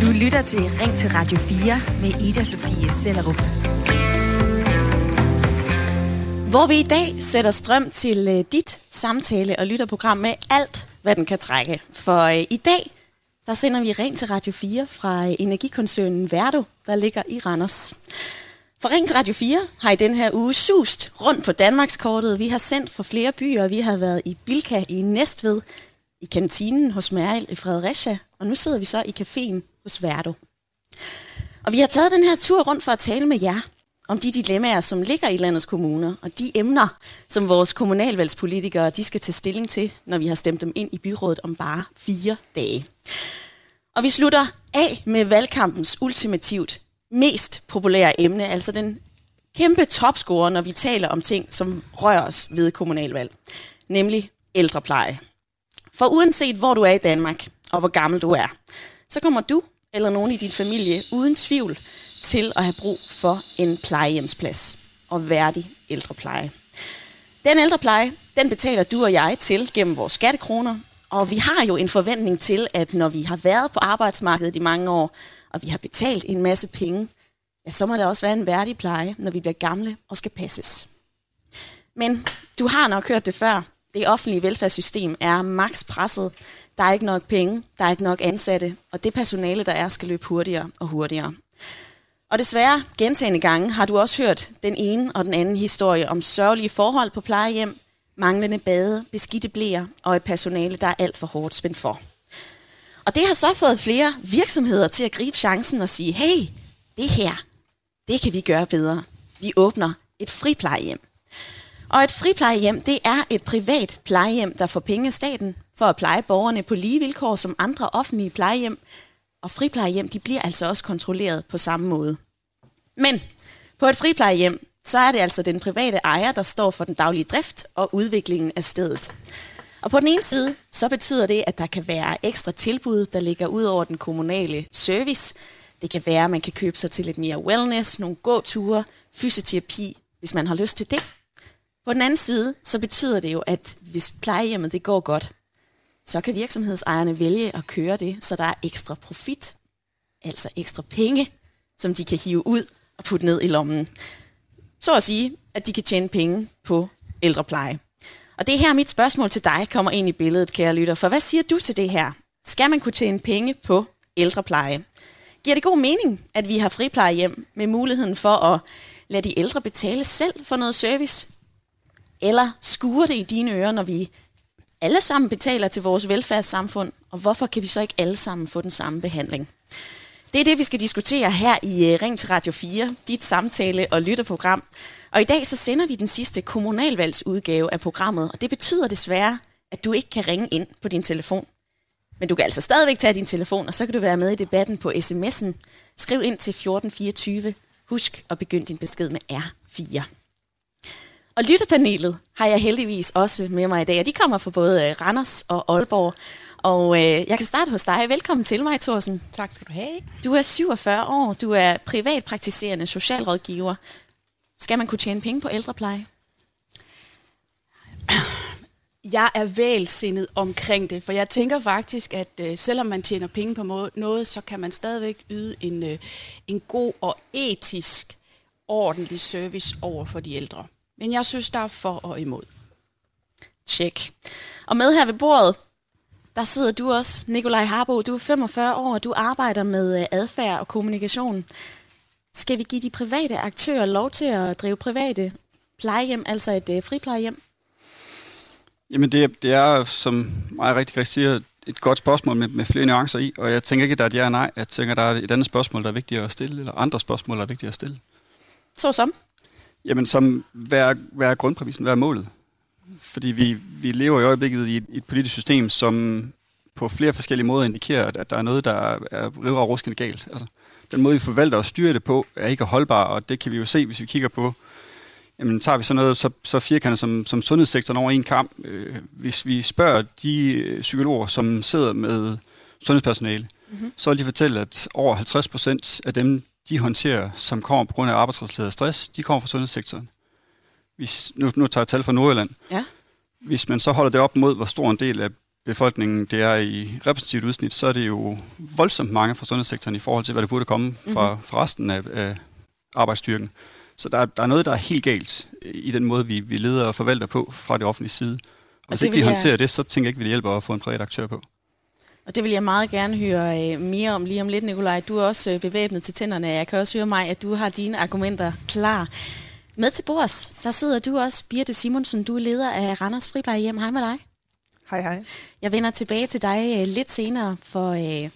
Du lytter til Ring til Radio 4 med Ida Sofie Sellerup. Hvor vi i dag sætter strøm til øh, dit samtale- og lytterprogram med alt, hvad den kan trække. For øh, i dag, der sender vi Ring til Radio 4 fra øh, energikoncernen Verdo, der ligger i Randers. For Ring til Radio 4 har i den her uge sust rundt på Danmarkskortet. Vi har sendt fra flere byer. Vi har været i Bilka i Næstved, i kantinen hos Meryl i Fredericia, og nu sidder vi så i caféen hos Verdo. Og vi har taget den her tur rundt for at tale med jer om de dilemmaer, som ligger i landets kommuner, og de emner, som vores kommunalvalgspolitikere de skal tage stilling til, når vi har stemt dem ind i byrådet om bare fire dage. Og vi slutter af med valgkampens ultimativt mest populære emne, altså den kæmpe topscorer, når vi taler om ting, som rører os ved kommunalvalg, nemlig ældrepleje. For uanset hvor du er i Danmark, og hvor gammel du er, så kommer du eller nogen i din familie uden tvivl til at have brug for en plejehjemsplads og værdig ældrepleje. Den ældrepleje, den betaler du og jeg til gennem vores skattekroner, og vi har jo en forventning til, at når vi har været på arbejdsmarkedet i mange år, og vi har betalt en masse penge, ja, så må der også være en værdig pleje, når vi bliver gamle og skal passes. Men du har nok hørt det før. Det offentlige velfærdssystem er maks presset. Der er ikke nok penge, der er ikke nok ansatte, og det personale, der er, skal løbe hurtigere og hurtigere. Og desværre, gentagende gange, har du også hørt den ene og den anden historie om sørgelige forhold på plejehjem, manglende bade, beskidte blæer og et personale, der er alt for hårdt spændt for. Og det har så fået flere virksomheder til at gribe chancen og sige, hey, det her, det kan vi gøre bedre. Vi åbner et friplejehjem. Og et friplejehjem, det er et privat plejehjem, der får penge af staten for at pleje borgerne på lige vilkår som andre offentlige plejehjem. Og friplejehjem, de bliver altså også kontrolleret på samme måde. Men på et friplejehjem, så er det altså den private ejer, der står for den daglige drift og udviklingen af stedet. Og på den ene side, så betyder det, at der kan være ekstra tilbud, der ligger ud over den kommunale service. Det kan være, at man kan købe sig til lidt mere wellness, nogle gåture, fysioterapi, hvis man har lyst til det. På den anden side, så betyder det jo, at hvis plejehjemmet det går godt, så kan virksomhedsejerne vælge at køre det, så der er ekstra profit, altså ekstra penge, som de kan hive ud og putte ned i lommen. Så at sige, at de kan tjene penge på ældrepleje. Og det er her mit spørgsmål til dig kommer ind i billedet, kære lytter. For hvad siger du til det her? Skal man kunne tjene penge på ældrepleje? Giver det god mening, at vi har friplejehjem med muligheden for at lade de ældre betale selv for noget service? Eller skuer det i dine ører, når vi alle sammen betaler til vores velfærdssamfund, og hvorfor kan vi så ikke alle sammen få den samme behandling? Det er det, vi skal diskutere her i øh, Ring til Radio 4, dit samtale- og lytterprogram. Og i dag så sender vi den sidste kommunalvalgsudgave af programmet, og det betyder desværre, at du ikke kan ringe ind på din telefon. Men du kan altså stadigvæk tage din telefon, og så kan du være med i debatten på sms'en. Skriv ind til 1424. Husk at begynde din besked med R4. Og lytterpanelet har jeg heldigvis også med mig i dag, og de kommer fra både øh, Randers og Aalborg. Og øh, jeg kan starte hos dig. Velkommen til mig, Thorsen. Tak skal du have. Du er 47 år, du er privatpraktiserende socialrådgiver. Skal man kunne tjene penge på ældrepleje? Jeg er vælsindet omkring det, for jeg tænker faktisk, at øh, selvom man tjener penge på noget, så kan man stadigvæk yde en, øh, en god og etisk ordentlig service over for de ældre. Men jeg synes, der er for og imod. Tjek. Og med her ved bordet, der sidder du også, Nikolaj Harbo. Du er 45 år, og du arbejder med øh, adfærd og kommunikation. Skal vi give de private aktører lov til at drive private plejehjem, altså et øh, friplejehjem? Jamen det, det er, som mig rigtig rigtig siger, et godt spørgsmål med, med flere nuancer i, og jeg tænker ikke, at der er et ja og nej. Jeg tænker, at der er et andet spørgsmål, der er vigtigt at stille, eller andre spørgsmål, der er vigtigt at stille. Så som? Jamen, som hvad er, hvad er grundpræmissen? Hvad er målet? Fordi vi, vi lever i øjeblikket i et, et politisk system, som på flere forskellige måder indikerer, at, at der er noget, der er, er river og ruskende galt. Altså, den måde, vi forvalter og styrer det på, er ikke holdbar, og det kan vi jo se, hvis vi kigger på, jamen tager vi så noget så, så firkantet som, som sundhedssektoren over en kamp. Øh, hvis vi spørger de øh, psykologer, som sidder med sundhedspersonale, mm-hmm. så vil de fortælle, at over 50 procent af dem, de håndterer, som kommer på grund af arbejdsrelateret stress, de kommer fra sundhedssektoren. Hvis, nu, nu tager jeg tal fra Nordjylland. Ja. Hvis man så holder det op mod, hvor stor en del af befolkningen det er i repræsentativt udsnit, så er det jo voldsomt mange fra sundhedssektoren i forhold til, hvad det burde komme fra, mm-hmm. fra resten af, af arbejdsstyrken. Så der, der er noget, der er helt galt i den måde, vi, vi leder og forvalter på fra det offentlige side. Og, og hvis ikke vi håndterer jeg... det, så tænker jeg ikke, vi hjælper at få en privat aktør på. Og det vil jeg meget gerne høre øh, mere om lige om lidt, Nikolaj. Du er også øh, bevæbnet til tænderne. Jeg kan også høre mig, at du har dine argumenter klar. Med til bords, der sidder du også, Birte Simonsen. Du er leder af Randers Friplejehjem. Hej med dig. Hej, hej. Jeg vender tilbage til dig øh, lidt senere, for øh,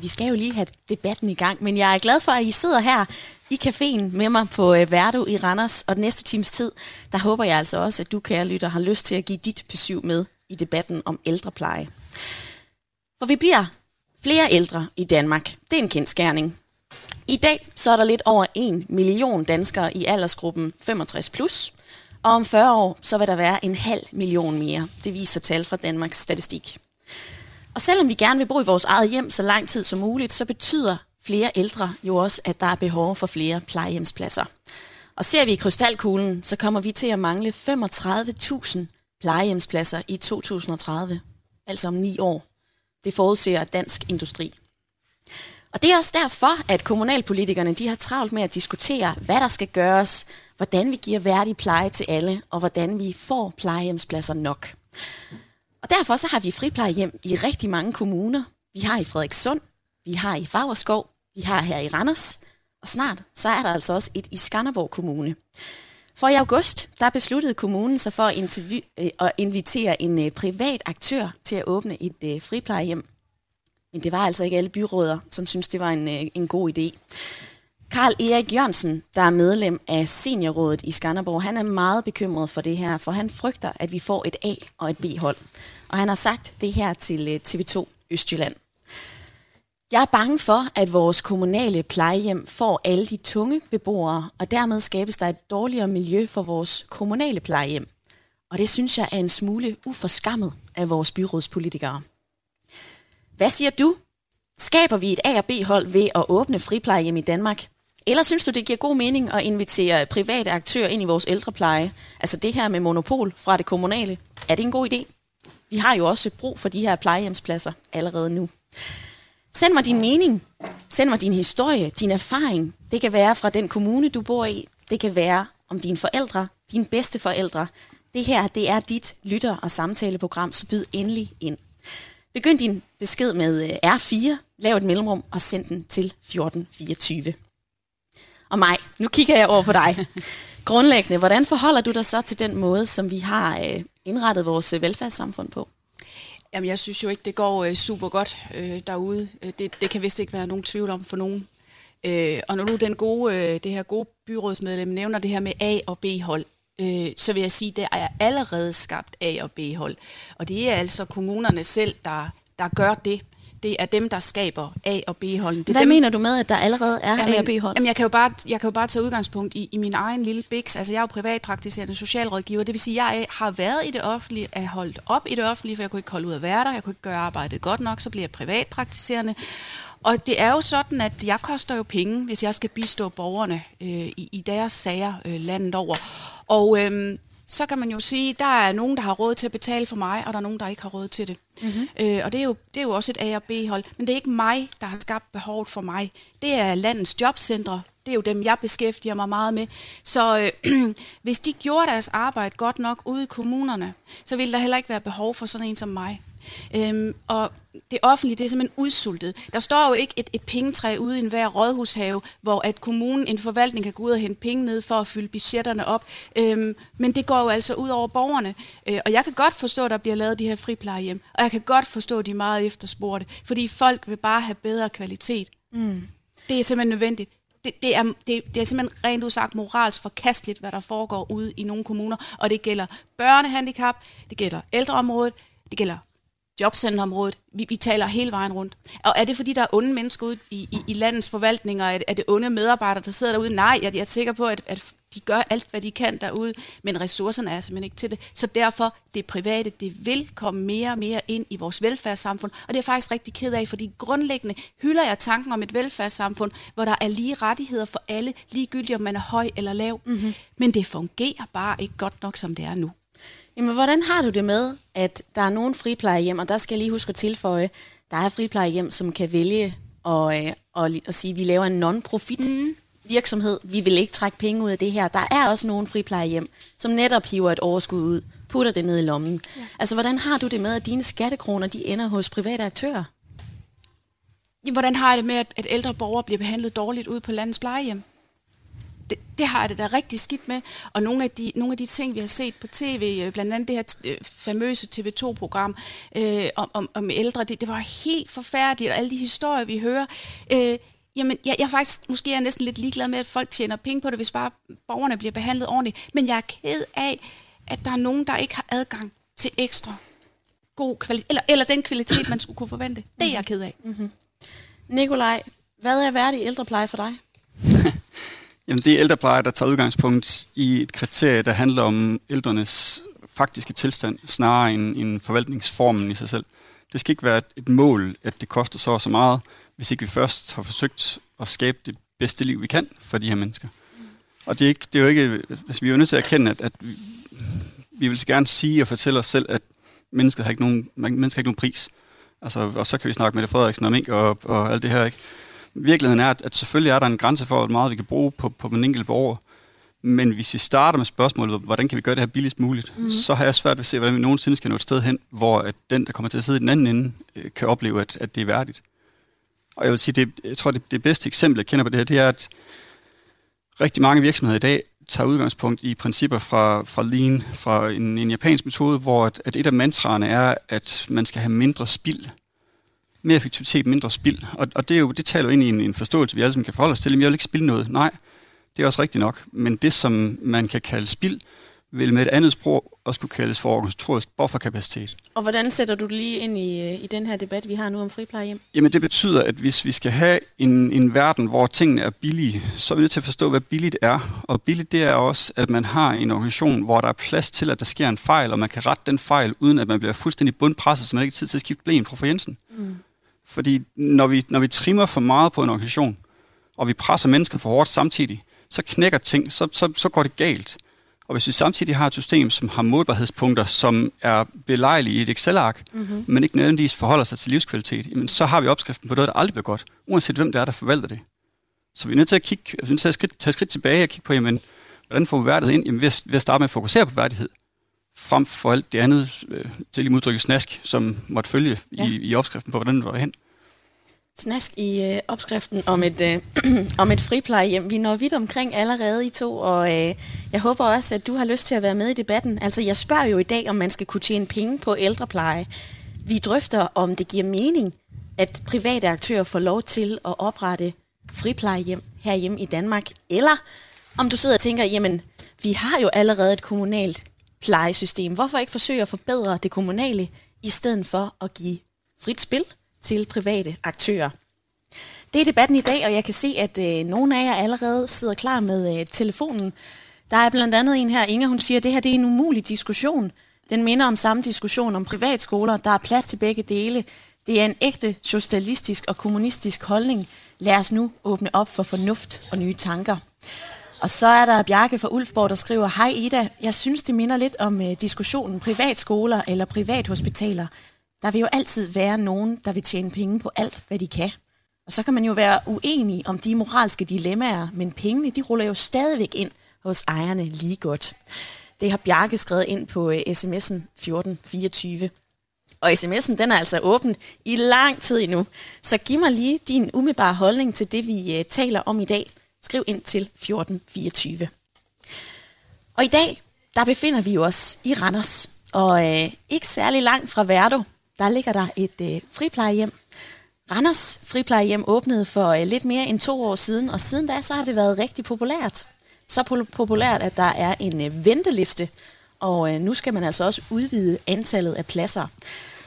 vi skal jo lige have debatten i gang. Men jeg er glad for, at I sidder her i caféen med mig på øh, Verdo i Randers. Og den næste times tid, der håber jeg altså også, at du, kære lytter, har lyst til at give dit besøg med i debatten om ældrepleje. For vi bliver flere ældre i Danmark. Det er en kendskærning. I dag så er der lidt over en million danskere i aldersgruppen 65 plus, og om 40 år så vil der være en halv million mere. Det viser tal fra Danmarks Statistik. Og selvom vi gerne vil bo i vores eget hjem så lang tid som muligt, så betyder flere ældre jo også, at der er behov for flere plejehjemspladser. Og ser vi i krystalkuglen, så kommer vi til at mangle 35.000 plejehjemspladser i 2030, altså om ni år. Det forudser Dansk Industri. Og det er også derfor, at kommunalpolitikerne de har travlt med at diskutere, hvad der skal gøres, hvordan vi giver værdig pleje til alle, og hvordan vi får plejehjemspladser nok. Og derfor så har vi friplejehjem i rigtig mange kommuner. Vi har i Frederikssund, vi har i Fagerskov, vi har her i Randers, og snart så er der altså også et i Skanderborg Kommune. For i august, der besluttede kommunen sig for at, øh, at invitere en øh, privat aktør til at åbne et øh, friplejehjem. Men det var altså ikke alle byråder, som synes det var en, øh, en god idé. Karl Erik Jørgensen, der er medlem af seniorrådet i Skanderborg, han er meget bekymret for det her, for han frygter, at vi får et A- og et B-hold. Og han har sagt det her til øh, TV2 Østjylland. Jeg er bange for, at vores kommunale plejehjem får alle de tunge beboere, og dermed skabes der et dårligere miljø for vores kommunale plejehjem. Og det synes jeg er en smule uforskammet af vores byrådspolitikere. Hvad siger du? Skaber vi et A- og B-hold ved at åbne friplejehjem i Danmark? Eller synes du, det giver god mening at invitere private aktører ind i vores ældrepleje? Altså det her med monopol fra det kommunale. Er det en god idé? Vi har jo også brug for de her plejehjemspladser allerede nu. Send mig din mening. Send mig din historie, din erfaring. Det kan være fra den kommune, du bor i. Det kan være om dine forældre, dine bedste forældre. Det her, det er dit lytter- og samtaleprogram, så byd endelig ind. Begynd din besked med øh, R4, lav et mellemrum og send den til 1424. Og mig, nu kigger jeg over på dig. Grundlæggende, hvordan forholder du dig så til den måde, som vi har øh, indrettet vores øh, velfærdssamfund på? Jamen, jeg synes jo ikke, det går øh, super godt øh, derude. Øh, det, det kan vist ikke være nogen tvivl om for nogen. Øh, og når nu den gode, øh, det her gode byrådsmedlem nævner det her med A- og B-hold, øh, så vil jeg sige, at det er allerede skabt A- og B-hold. Og det er altså kommunerne selv, der, der gør det det er dem, der skaber A- og B-holdene. Hvad dem, mener du med, at der allerede er jamen, A- og B-hold? Jamen, jeg, kan jo bare, jeg kan jo bare tage udgangspunkt i, i min egen lille biks. Altså, jeg er jo privatpraktiserende socialrådgiver. Det vil sige, at jeg har været i det offentlige, er holdt op i det offentlige, for jeg kunne ikke holde ud at være der. Jeg kunne ikke gøre arbejdet godt nok, så bliver jeg privatpraktiserende. Og det er jo sådan, at jeg koster jo penge, hvis jeg skal bistå borgerne øh, i, i deres sager øh, landet over. Og øh, så kan man jo sige, der er nogen, der har råd til at betale for mig, og der er nogen, der ikke har råd til det. Mm-hmm. Øh, og det er, jo, det er jo også et A- og B-hold. Men det er ikke mig, der har skabt behovet for mig. Det er landets jobcentre. Det er jo dem, jeg beskæftiger mig meget med. Så øh, hvis de gjorde deres arbejde godt nok ude i kommunerne, så ville der heller ikke være behov for sådan en som mig. Øhm, og det offentlige, det er simpelthen udsultet. Der står jo ikke et, et pengetræ ude i enhver rådhushave, hvor at kommunen, en forvaltning kan gå ud og hente penge ned for at fylde budgetterne op. Øhm, men det går jo altså ud over borgerne. Øh, og jeg kan godt forstå, at der bliver lavet de her friplejehjem. Og jeg kan godt forstå, at de er meget efterspurgte. Fordi folk vil bare have bedre kvalitet. Mm. Det er simpelthen nødvendigt. Det, det, er, det, det er simpelthen rent udsagt moralsk forkasteligt, hvad der foregår ude i nogle kommuner. Og det gælder børnehandicap, det gælder ældreområdet, det gælder jobcenterområdet. Vi, vi taler hele vejen rundt. Og er det fordi, der er onde mennesker ude i, i, i landets forvaltninger? Er det, er det onde medarbejdere, der sidder derude? Nej, jeg, jeg er sikker på, at, at de gør alt, hvad de kan derude, men ressourcerne er simpelthen ikke til det. Så derfor, det private, det vil komme mere og mere ind i vores velfærdssamfund, og det er jeg faktisk rigtig ked af, fordi grundlæggende hylder jeg tanken om et velfærdssamfund, hvor der er lige rettigheder for alle, ligegyldigt om man er høj eller lav. Mm-hmm. Men det fungerer bare ikke godt nok, som det er nu. Jamen, hvordan har du det med, at der er nogle friplejehjem, og der skal jeg lige huske at tilføje, der er friplejehjem, som kan vælge at, øh, at, at sige, at vi laver en non-profit mm. virksomhed. Vi vil ikke trække penge ud af det her. Der er også nogle friplejehjem, som netop hiver et overskud ud, putter det ned i lommen. Ja. Altså, hvordan har du det med, at dine skattekroner de ender hos private aktører? Hvordan har jeg det med, at, at ældre borgere bliver behandlet dårligt ude på landets plejehjem? Det, har jeg det da rigtig skidt med. Og nogle af, de, nogle af de ting, vi har set på tv, øh, blandt andet det her øh, famøse TV2-program øh, om, om, om ældre, det, det var helt forfærdeligt, og alle de historier, vi hører. Øh, Jamen, jeg, jeg er faktisk, måske er jeg næsten lidt ligeglad med, at folk tjener penge på det, hvis bare borgerne bliver behandlet ordentligt. Men jeg er ked af, at der er nogen, der ikke har adgang til ekstra god kvalitet, eller, eller den kvalitet, man skulle kunne forvente. Det er jeg ked af. Mm-hmm. Nikolaj, hvad er værdig ældrepleje for dig? Jamen, det er ældrepleje, der tager udgangspunkt i et kriterie, der handler om ældrenes faktiske tilstand, snarere end, end forvaltningsformen i sig selv. Det skal ikke være et, et mål, at det koster så og så meget, hvis ikke vi først har forsøgt at skabe det bedste liv, vi kan for de her mennesker. Og det er, ikke, det er jo ikke, hvis vi er nødt til at erkende, at, at vi, vi vil gerne sige og fortælle os selv, at mennesket har ikke nogen, mennesker har ikke nogen pris. Altså, og så kan vi snakke med det Frederiksen om ikke, og, og alt det her. Ikke? Virkeligheden er, at, at selvfølgelig er der en grænse for, hvor meget vi kan bruge på, på en enkelt borger. Men hvis vi starter med spørgsmålet, hvordan kan vi gøre det her billigst muligt, mm. så har jeg svært ved at se, hvordan vi nogensinde skal nå et sted hen, hvor at den, der kommer til at sidde i den anden ende, øh, kan opleve, at, at det er værdigt. Og jeg vil sige, det, jeg tror, det, det bedste eksempel, jeg kender på det her, det er, at rigtig mange virksomheder i dag tager udgangspunkt i principper fra, fra Lean, fra en, en japansk metode, hvor at, at et af mantraerne er, at man skal have mindre spild. Mere effektivitet, mindre spild. Og, og det, er jo, det taler jo ind i en, en forståelse, vi alle sammen kan forholde os til. Men jeg vil ikke spille noget. Nej, det er også rigtigt nok. Men det, som man kan kalde spild, vil med et andet sprog også kunne kaldes for organisatorisk bufferkapacitet. Og hvordan sætter du det lige ind i, øh, i den her debat, vi har nu om friplejehjem? Jamen det betyder, at hvis vi skal have en, en verden, hvor tingene er billige, så er vi nødt til at forstå, hvad billigt er. Og billigt det er også, at man har en organisation, hvor der er plads til, at der sker en fejl, og man kan rette den fejl, uden at man bliver fuldstændig bundpresset, så man ikke har tid til at skifte blæen fra Jensen. Mm. Fordi når vi, når vi trimmer for meget på en organisation, og vi presser mennesker for hårdt samtidig, så knækker ting, så, så, så går det galt. Og hvis vi samtidig har et system, som har målbarhedspunkter, som er belejlige i et Excel-ark, mm-hmm. men ikke nødvendigvis forholder sig til livskvalitet, jamen, så har vi opskriften på noget, der aldrig bliver godt, uanset hvem det er, der forvalter det. Så vi er nødt til at kigge, vi er nødt til at skridt, tage skridt tilbage og kigge på, jamen, hvordan får vi værdighed ind? Jamen, ved, ved at starte med at fokusere på værdighed, frem for alt det andet, øh, til lige udtrykket snask, som måtte følge ja. i, i opskriften på, hvordan det var hen snask i øh, opskriften om et, øh, om et friplejehjem. Vi når vidt omkring allerede i to, og øh, jeg håber også, at du har lyst til at være med i debatten. Altså, jeg spørger jo i dag, om man skal kunne tjene penge på ældrepleje. Vi drøfter, om det giver mening, at private aktører får lov til at oprette friplejehjem herhjemme i Danmark, eller om du sidder og tænker, jamen, vi har jo allerede et kommunalt plejesystem. Hvorfor ikke forsøge at forbedre det kommunale, i stedet for at give frit spil til private aktører. Det er debatten i dag, og jeg kan se, at øh, nogle af jer allerede sidder klar med øh, telefonen. Der er blandt andet en her, Inger, hun siger, at det her det er en umulig diskussion. Den minder om samme diskussion om privatskoler. Der er plads til begge dele. Det er en ægte socialistisk og kommunistisk holdning. Lad os nu åbne op for fornuft og nye tanker. Og så er der Bjarke fra Ulfborg, der skriver, Hej Ida, jeg synes, det minder lidt om øh, diskussionen privatskoler eller privathospitaler. Der vil jo altid være nogen, der vil tjene penge på alt, hvad de kan. Og så kan man jo være uenig om de moralske dilemmaer, men pengene de ruller jo stadigvæk ind hos ejerne lige godt. Det har Bjarke skrevet ind på øh, sms'en 1424. Og sms'en den er altså åben i lang tid endnu. Så giv mig lige din umiddelbare holdning til det, vi øh, taler om i dag. Skriv ind til 1424. Og i dag, der befinder vi os i Randers. Og øh, ikke særlig langt fra Værdo, der ligger der et øh, friplejehjem. Randers friplejehjem åbnede for øh, lidt mere end to år siden, og siden da så har det været rigtig populært. Så populært, at der er en øh, venteliste, og øh, nu skal man altså også udvide antallet af pladser.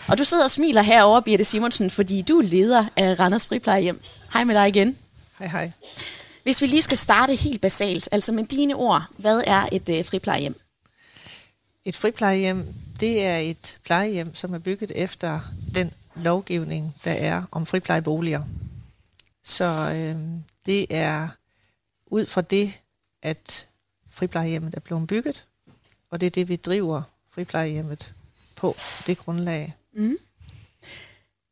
Og du sidder og smiler herovre, Birte Simonsen, fordi du er leder af Randers Friplejehjem. Hej med dig igen. Hej hej. Hvis vi lige skal starte helt basalt, altså med dine ord, hvad er et øh, friplejehjem? Et friplejehjem, det er et plejehjem, som er bygget efter den lovgivning, der er om friplejeboliger. Så øh, det er ud fra det, at friplejehjemmet er blevet bygget, og det er det, vi driver friplejehjemmet på det grundlag. Mm.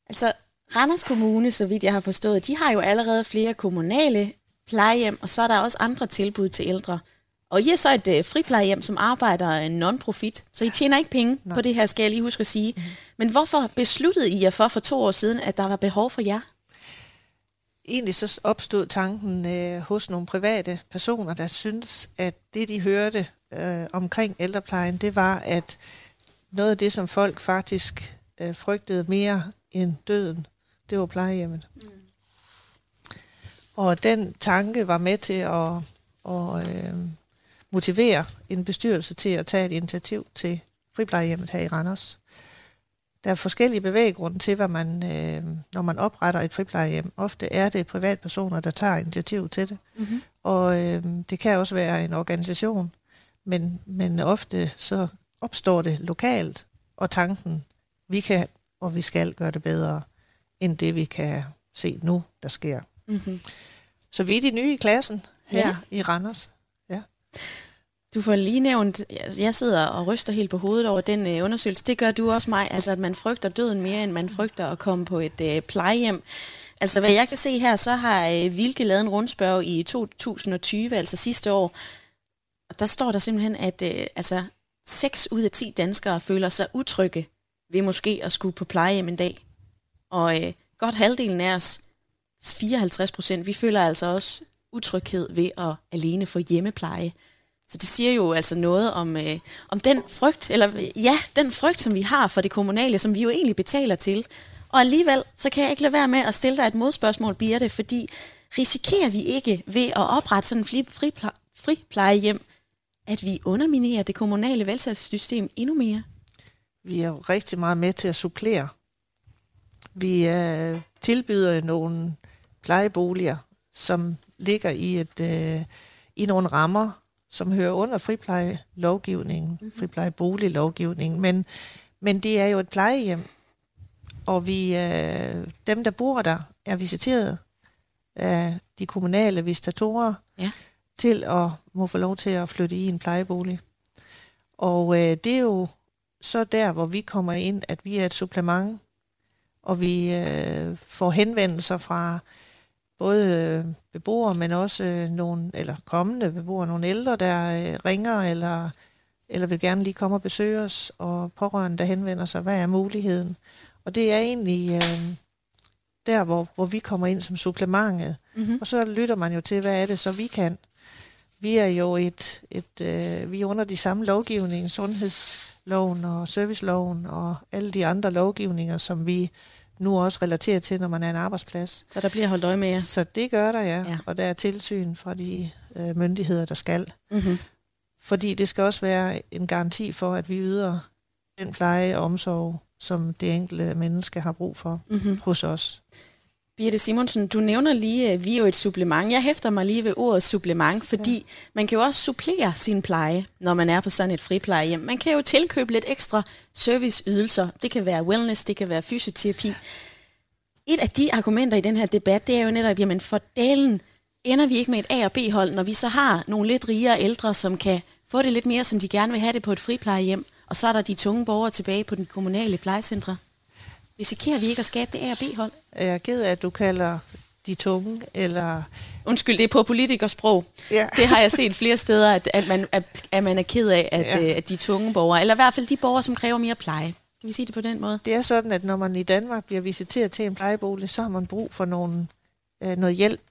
Altså, Randers Kommune, så vidt jeg har forstået, de har jo allerede flere kommunale plejehjem, og så er der også andre tilbud til ældre. Og I er så et øh, friplejehjem, som arbejder non-profit, så I tjener ikke penge Nej. på det her, skal jeg lige huske at sige. Mm. Men hvorfor besluttede I jer for for to år siden, at der var behov for jer? Egentlig så opstod tanken øh, hos nogle private personer, der syntes, at det de hørte øh, omkring ældreplejen, det var, at noget af det, som folk faktisk øh, frygtede mere end døden, det var plejehjemmet. Mm. Og den tanke var med til at, at øh, motivere en bestyrelse til at tage et initiativ til friplejehjemmet her i Randers. Der er forskellige bevæggrunde til, hvad man, øh, når man opretter et friplejehjem. Ofte er det privatpersoner, der tager initiativ til det. Mm-hmm. Og øh, det kan også være en organisation, men, men ofte så opstår det lokalt, og tanken, vi kan og vi skal gøre det bedre, end det vi kan se nu, der sker. Mm-hmm. Så vi er de nye i klassen her ja. i Randers. Ja. Du får lige nævnt, jeg sidder og ryster helt på hovedet over den øh, undersøgelse. Det gør du også mig, altså at man frygter døden mere, end man frygter at komme på et øh, plejehjem. Altså hvad jeg kan se her, så har øh, Vilke lavet en rundspørg i 2020, altså sidste år. Og der står der simpelthen, at øh, altså, 6 ud af 10 danskere føler sig utrygge ved måske at skulle på plejehjem en dag. Og øh, godt halvdelen af os, 54 procent, vi føler altså også utryghed ved at alene få hjemmepleje. Så det siger jo altså noget om, øh, om den frygt, eller ja, den frygt, som vi har for det kommunale, som vi jo egentlig betaler til. Og alligevel, så kan jeg ikke lade være med at stille dig et modspørgsmål, Birte, fordi risikerer vi ikke ved at oprette sådan en friplejehjem, at vi underminerer det kommunale velfærdssystem endnu mere? Vi er jo rigtig meget med til at supplere. Vi øh, tilbyder nogle plejeboliger, som ligger i, et, øh, i nogle rammer, som hører under friplejelovgivningen, mm-hmm. friplejeboliglovgivningen, men, men det er jo et plejehjem, og vi, øh, dem, der bor der, er visiteret af de kommunale visitatorer ja. til at må få lov til at flytte i en plejebolig. Og øh, det er jo så der, hvor vi kommer ind, at vi er et supplement, og vi øh, får henvendelser fra både øh, beboere, men også øh, nogle, eller kommende beboere, nogle ældre, der øh, ringer, eller, eller vil gerne lige komme og besøge os, og pårørende, der henvender sig, hvad er muligheden? Og det er egentlig øh, der, hvor, hvor vi kommer ind som supplementet. Mm-hmm. Og så lytter man jo til, hvad er det så, vi kan. Vi er jo et, et øh, vi er under de samme lovgivninger, sundhedsloven og serviceloven og alle de andre lovgivninger, som vi nu også relaterer til, når man er en arbejdsplads. Så der bliver holdt øje med jer? Så det gør der, ja. ja. Og der er tilsyn fra de øh, myndigheder, der skal. Mm-hmm. Fordi det skal også være en garanti for, at vi yder den pleje og omsorg, som det enkelte menneske har brug for mm-hmm. hos os. Birte Simonsen, du nævner lige, at vi er jo et supplement. Jeg hæfter mig lige ved ordet supplement, fordi ja. man kan jo også supplere sin pleje, når man er på sådan et friplejehjem. Man kan jo tilkøbe lidt ekstra serviceydelser. Det kan være wellness, det kan være fysioterapi. Et af de argumenter i den her debat, det er jo netop, jamen for dalen ender vi ikke med et A- og B-hold, når vi så har nogle lidt rigere ældre, som kan få det lidt mere, som de gerne vil have det på et friplejehjem, og så er der de tunge borgere tilbage på den kommunale plejecentre. Risikerer vi ikke at skabe det A- og B-hold? Jeg er ked af, at du kalder de tunge, eller... Undskyld, det er på politikersprog. Ja. Det har jeg set flere steder, at, at, man, at, at man er ked af, at, ja. øh, at de tunge borgere, eller i hvert fald de borgere, som kræver mere pleje. Kan vi sige det på den måde? Det er sådan, at når man i Danmark bliver visiteret til en plejebolig, så har man brug for nogle, øh, noget hjælp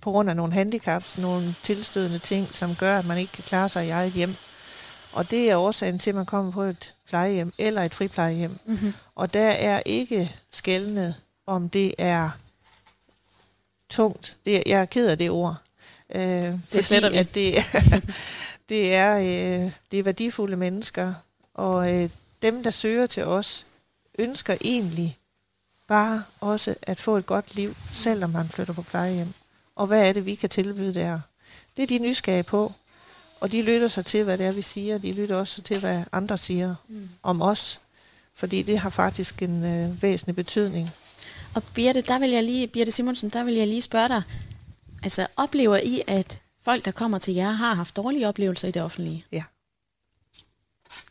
på grund af nogle handicaps, nogle tilstødende ting, som gør, at man ikke kan klare sig i eget hjem. Og det er årsagen til, at man kommer på et plejehjem eller et friplejehjem. Mm-hmm. Og der er ikke skældende, om det er tungt. Det, er, jeg er ked af det ord. Øh, det fordi, sletter vi. At det, det, er, øh, det er værdifulde mennesker, og øh, dem, der søger til os, ønsker egentlig bare også at få et godt liv, selvom man flytter på plejehjem. Og hvad er det, vi kan tilbyde der? Det er de nysgerrige på. Og de lytter sig til, hvad det er, vi siger. De lytter også til, hvad andre siger mm. om os. Fordi det har faktisk en øh, væsentlig betydning. Og Birte, der vil jeg lige, Birte Simonsen, der vil jeg lige spørge dig. Altså, oplever I, at folk, der kommer til jer, har haft dårlige oplevelser i det offentlige? Ja.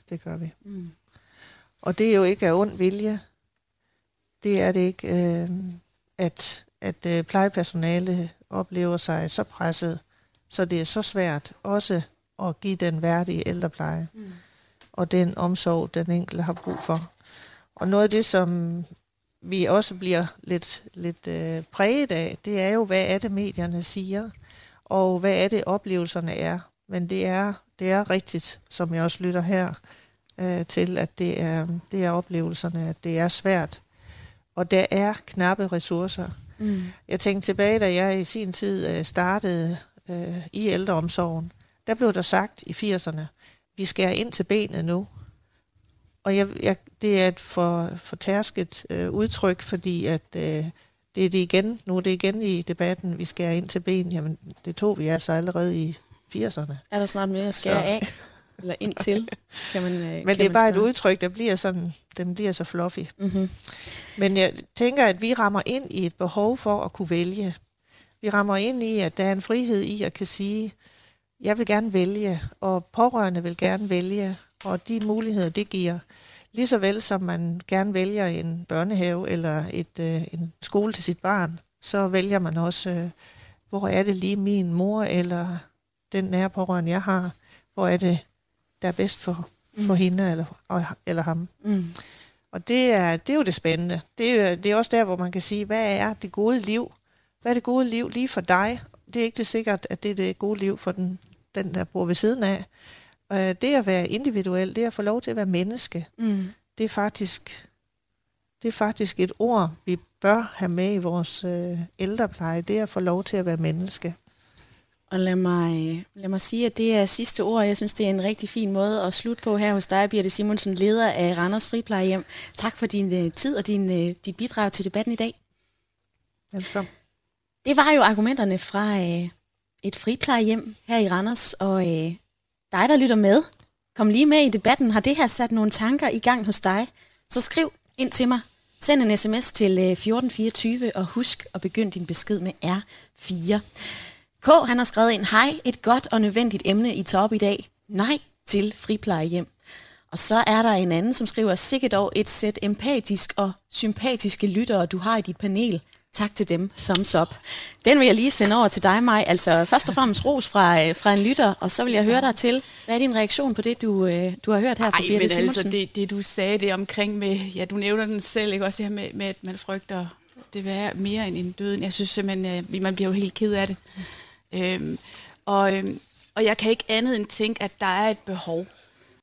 Det gør vi. Mm. Og det er jo ikke af ond vilje. Det er det ikke, øh, at, at øh, plejepersonale oplever sig så presset, så det er så svært også at give den værdige ældrepleje mm. og den omsorg, den enkelte har brug for. Og noget af det, som vi også bliver lidt, lidt øh, præget af, det er jo, hvad er det, medierne siger, og hvad er det, oplevelserne er. Men det er, det er rigtigt, som jeg også lytter her øh, til, at det er, det er oplevelserne, at det er svært. Og der er knappe ressourcer. Mm. Jeg tænkte tilbage, da jeg i sin tid øh, startede øh, i ældreomsorgen, der blev der sagt i 80'erne, vi skærer ind til benet nu. Og jeg, jeg, det er et for, for tærsket øh, udtryk, fordi at øh, det er det igen, nu er det igen i debatten, vi skærer ind til ben. Jamen, det tog vi altså allerede i 80'erne. Er der snart mere at skære så. af? Eller ind til? Kan man, øh, Men kan det er bare spørge. et udtryk, der bliver sådan, den bliver så fluffy. Mm-hmm. Men jeg tænker, at vi rammer ind i et behov for at kunne vælge. Vi rammer ind i, at der er en frihed i at kan sige, jeg vil gerne vælge, og pårørende vil gerne vælge, og de muligheder, det giver. Lige så vel som man gerne vælger en børnehave eller et, øh, en skole til sit barn, så vælger man også, øh, hvor er det lige min mor eller den nære pårørende, jeg har, hvor er det, der er bedst for, for mm. hende eller, eller ham. Mm. Og det er, det er jo det spændende. Det er, det er også der, hvor man kan sige, hvad er det gode liv? Hvad er det gode liv lige for dig? Det er ikke det sikkert, at det er det gode liv for den, den der bor ved siden af. Øh, det at være individuel, det at få lov til at være menneske, mm. det er faktisk det er faktisk et ord, vi bør have med i vores øh, ældrepleje. Det er at få lov til at være menneske. Og lad mig, lad mig sige, at det er sidste ord. Jeg synes, det er en rigtig fin måde at slutte på her hos dig, Birte Simonsen, leder af Randers Friplejehjem. Tak for din uh, tid og din, uh, dit bidrag til debatten i dag. Velkommen. Det var jo argumenterne fra øh, et friplejehjem her i Randers, og øh, dig, der lytter med, kom lige med i debatten. Har det her sat nogle tanker i gang hos dig? Så skriv ind til mig. Send en sms til øh, 1424, og husk at begynde din besked med R4. K. han har skrevet ind, hej, et godt og nødvendigt emne i top i dag. Nej til friplejehjem. Og så er der en anden, som skriver, sikkert dog et sæt empatisk og sympatiske lyttere, du har i dit panel. Tak til dem. Thumbs up. Den vil jeg lige sende over til dig, Maj. Altså først og fremmest ros fra, øh, fra en lytter, og så vil jeg høre dig til. Hvad er din reaktion på det, du, øh, du har hørt her fra Birte men altså, Simonsen? altså det, det, du sagde det omkring med, ja, du nævner den selv, ikke? også her med, med, at man frygter det være mere end en døden. Jeg synes simpelthen, øh, man bliver jo helt ked af det. Øhm, og, øhm, og jeg kan ikke andet end tænke, at der er et behov.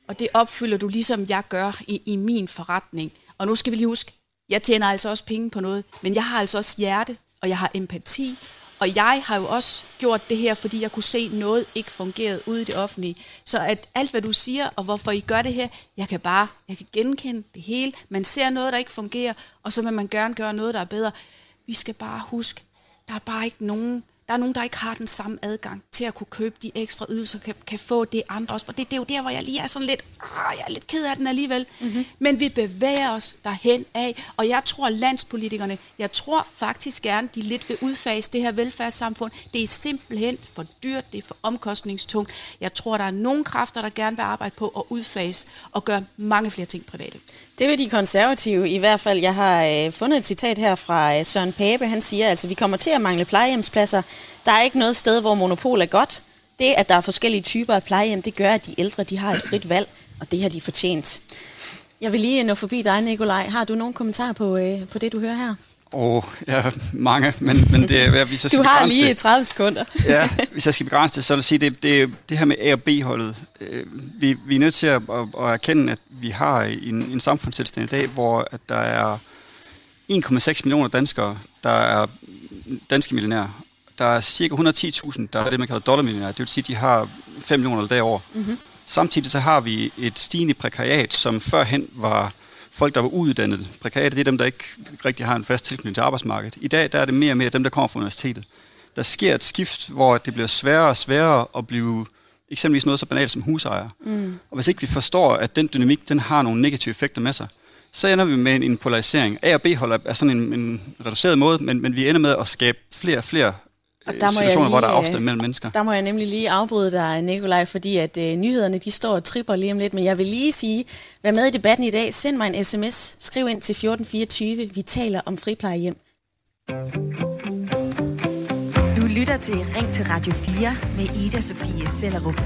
Og det opfylder du ligesom jeg gør i, i min forretning. Og nu skal vi lige huske, jeg tjener altså også penge på noget, men jeg har altså også hjerte, og jeg har empati, og jeg har jo også gjort det her, fordi jeg kunne se, at noget ikke fungerede ude i det offentlige. Så at alt, hvad du siger, og hvorfor I gør det her, jeg kan bare, jeg kan genkende det hele. Man ser noget, der ikke fungerer, og så vil man gerne gøre noget, der er bedre. Vi skal bare huske, der er bare ikke nogen, der er nogen, der ikke har den samme adgang til at kunne købe de ekstra ydelser, kan, kan få det andre også. Og det, det er jo der, hvor jeg lige er sådan lidt, ah, jeg er lidt ked af den alligevel. Mm-hmm. Men vi bevæger os derhen af, og jeg tror, landspolitikerne, jeg tror faktisk gerne, de lidt vil udfase det her velfærdssamfund. Det er simpelthen for dyrt, det er for omkostningstungt. Jeg tror, der er nogle kræfter, der gerne vil arbejde på at udfase og gøre mange flere ting private. Det vil de konservative i hvert fald. Jeg har øh, fundet et citat her fra øh, Søren Pape. Han siger altså, vi kommer til at mangle plejehjemspladser. Der er ikke noget sted, hvor monopol er godt. Det, at der er forskellige typer af plejehjem, det gør, at de ældre de har et frit valg, og det har de fortjent. Jeg vil lige nå forbi dig, Nikolaj. Har du nogen kommentar på, øh, på det, du hører her? Oh, ja, mange, men, men det, hvis jeg skal Du har lige 30 sekunder. ja, hvis jeg skal begrænse det, så vil jeg sige, det, det, det her med A- og B-holdet. Øh, vi, vi er nødt til at, at, at erkende, at vi har en, en samfundstilstand i dag, hvor at der er 1,6 millioner danskere, der er danske millionærer. Der er cirka 110.000, der er det, man kalder dollarmillionærer. Det vil sige, at de har 5 millioner eller derovre. Mm-hmm. Samtidig så har vi et stigende prekariat, som førhen var folk, der var uddannet. Prekariat det er dem, der ikke rigtig har en fast tilknytning til arbejdsmarkedet. I dag der er det mere og mere dem, der kommer fra universitetet. Der sker et skift, hvor det bliver sværere og sværere at blive eksempelvis noget så banalt som husejer. Mm. Og hvis ikke vi forstår, at den dynamik den har nogle negative effekter med sig, så ender vi med en, polarisering. A og B holder er sådan en, en reduceret måde, men, men vi ender med at skabe flere og flere Og øh, der må jeg situationer, hvor der er lige, ofte øh, mellem mennesker. Der må jeg nemlig lige afbryde dig, Nikolaj, fordi at øh, nyhederne de står og tripper lige om lidt. Men jeg vil lige sige, vær med i debatten i dag. Send mig en sms. Skriv ind til 1424. Vi taler om friplejehjem. Du lytter til Ring til Radio 4 med Ida Sofie Sellerup.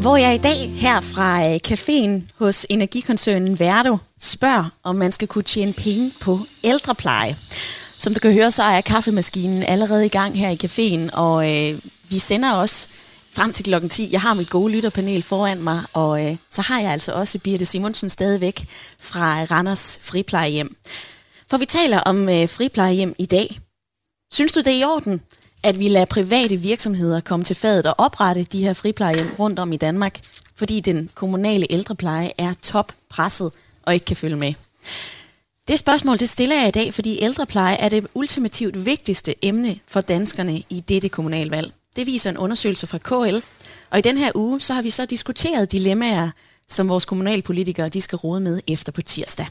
Hvor jeg i dag her fra øh, caféen hos energikoncernen Verdo spørger, om man skal kunne tjene penge på ældrepleje. Som du kan høre, så er kaffemaskinen allerede i gang her i caféen, og øh, vi sender også frem til klokken 10. Jeg har mit gode lytterpanel foran mig, og øh, så har jeg altså også Birte Simonsen stadigvæk fra Randers Friplejehjem. For vi taler om øh, friplejehjem i dag. Synes du det er i orden, at vi lader private virksomheder komme til fadet og oprette de her friplejehjem rundt om i Danmark, fordi den kommunale ældrepleje er toppresset og ikke kan følge med? Det spørgsmål det stiller jeg i dag, fordi ældrepleje er det ultimativt vigtigste emne for danskerne i dette kommunalvalg. Det viser en undersøgelse fra KL, og i den her uge så har vi så diskuteret dilemmaer, som vores kommunalpolitikere de skal rode med efter på tirsdag.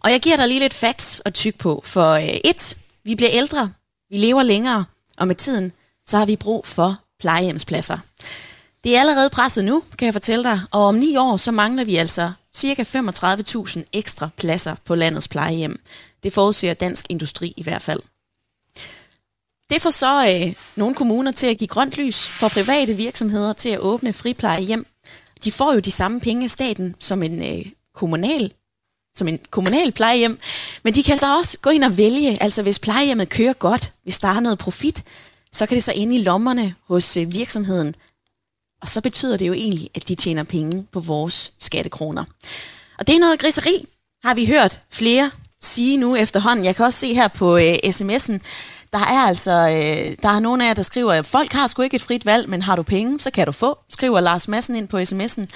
Og jeg giver dig lige lidt facts at tyk på, for øh, et, vi bliver ældre, vi lever længere, og med tiden, så har vi brug for plejehjemspladser. Det er allerede presset nu, kan jeg fortælle dig, og om ni år, så mangler vi altså ca. 35.000 ekstra pladser på landets plejehjem. Det forudser Dansk Industri i hvert fald. Det får så øh, nogle kommuner til at give grønt lys for private virksomheder til at åbne friplejehjem. De får jo de samme penge af staten som en øh, kommunal som en kommunal plejehjem, men de kan så også gå ind og vælge, altså hvis plejehjemmet kører godt, hvis der er noget profit, så kan det så ind i lommerne hos øh, virksomheden, og så betyder det jo egentlig, at de tjener penge på vores skattekroner. Og det er noget griseri, har vi hørt flere sige nu efterhånden. Jeg kan også se her på øh, sms'en, der er altså øh, der er nogen af jer, der skriver, at folk har sgu ikke et frit valg, men har du penge, så kan du få, skriver Lars Madsen ind på sms'en.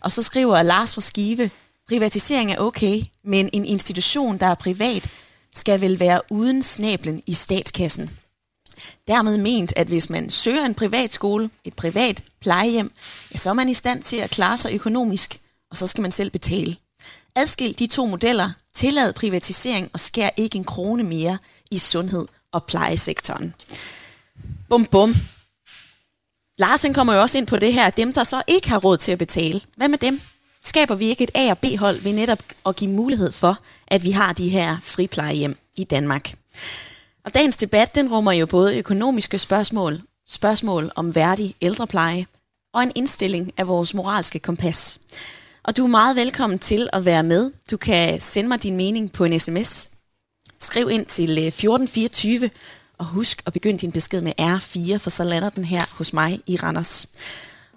Og så skriver Lars fra Skive, privatisering er okay, men en institution, der er privat, skal vel være uden snablen i statskassen. Dermed ment, at hvis man søger en privat skole, et privat plejehjem, ja, så er man i stand til at klare sig økonomisk, og så skal man selv betale. Adskil de to modeller, tillad privatisering og skær ikke en krone mere i sundhed og plejesektoren. Bum bum. Larsen kommer jo også ind på det her, dem der så ikke har råd til at betale. Hvad med dem? Skaber vi ikke et A- og B-hold ved netop at give mulighed for, at vi har de her friplejehjem i Danmark? Og dagens debat, den rummer jo både økonomiske spørgsmål, spørgsmål om værdig ældrepleje og en indstilling af vores moralske kompas. Og du er meget velkommen til at være med. Du kan sende mig din mening på en sms. Skriv ind til øh, 1424, og husk at begynde din besked med R4, for så lander den her hos mig i Randers.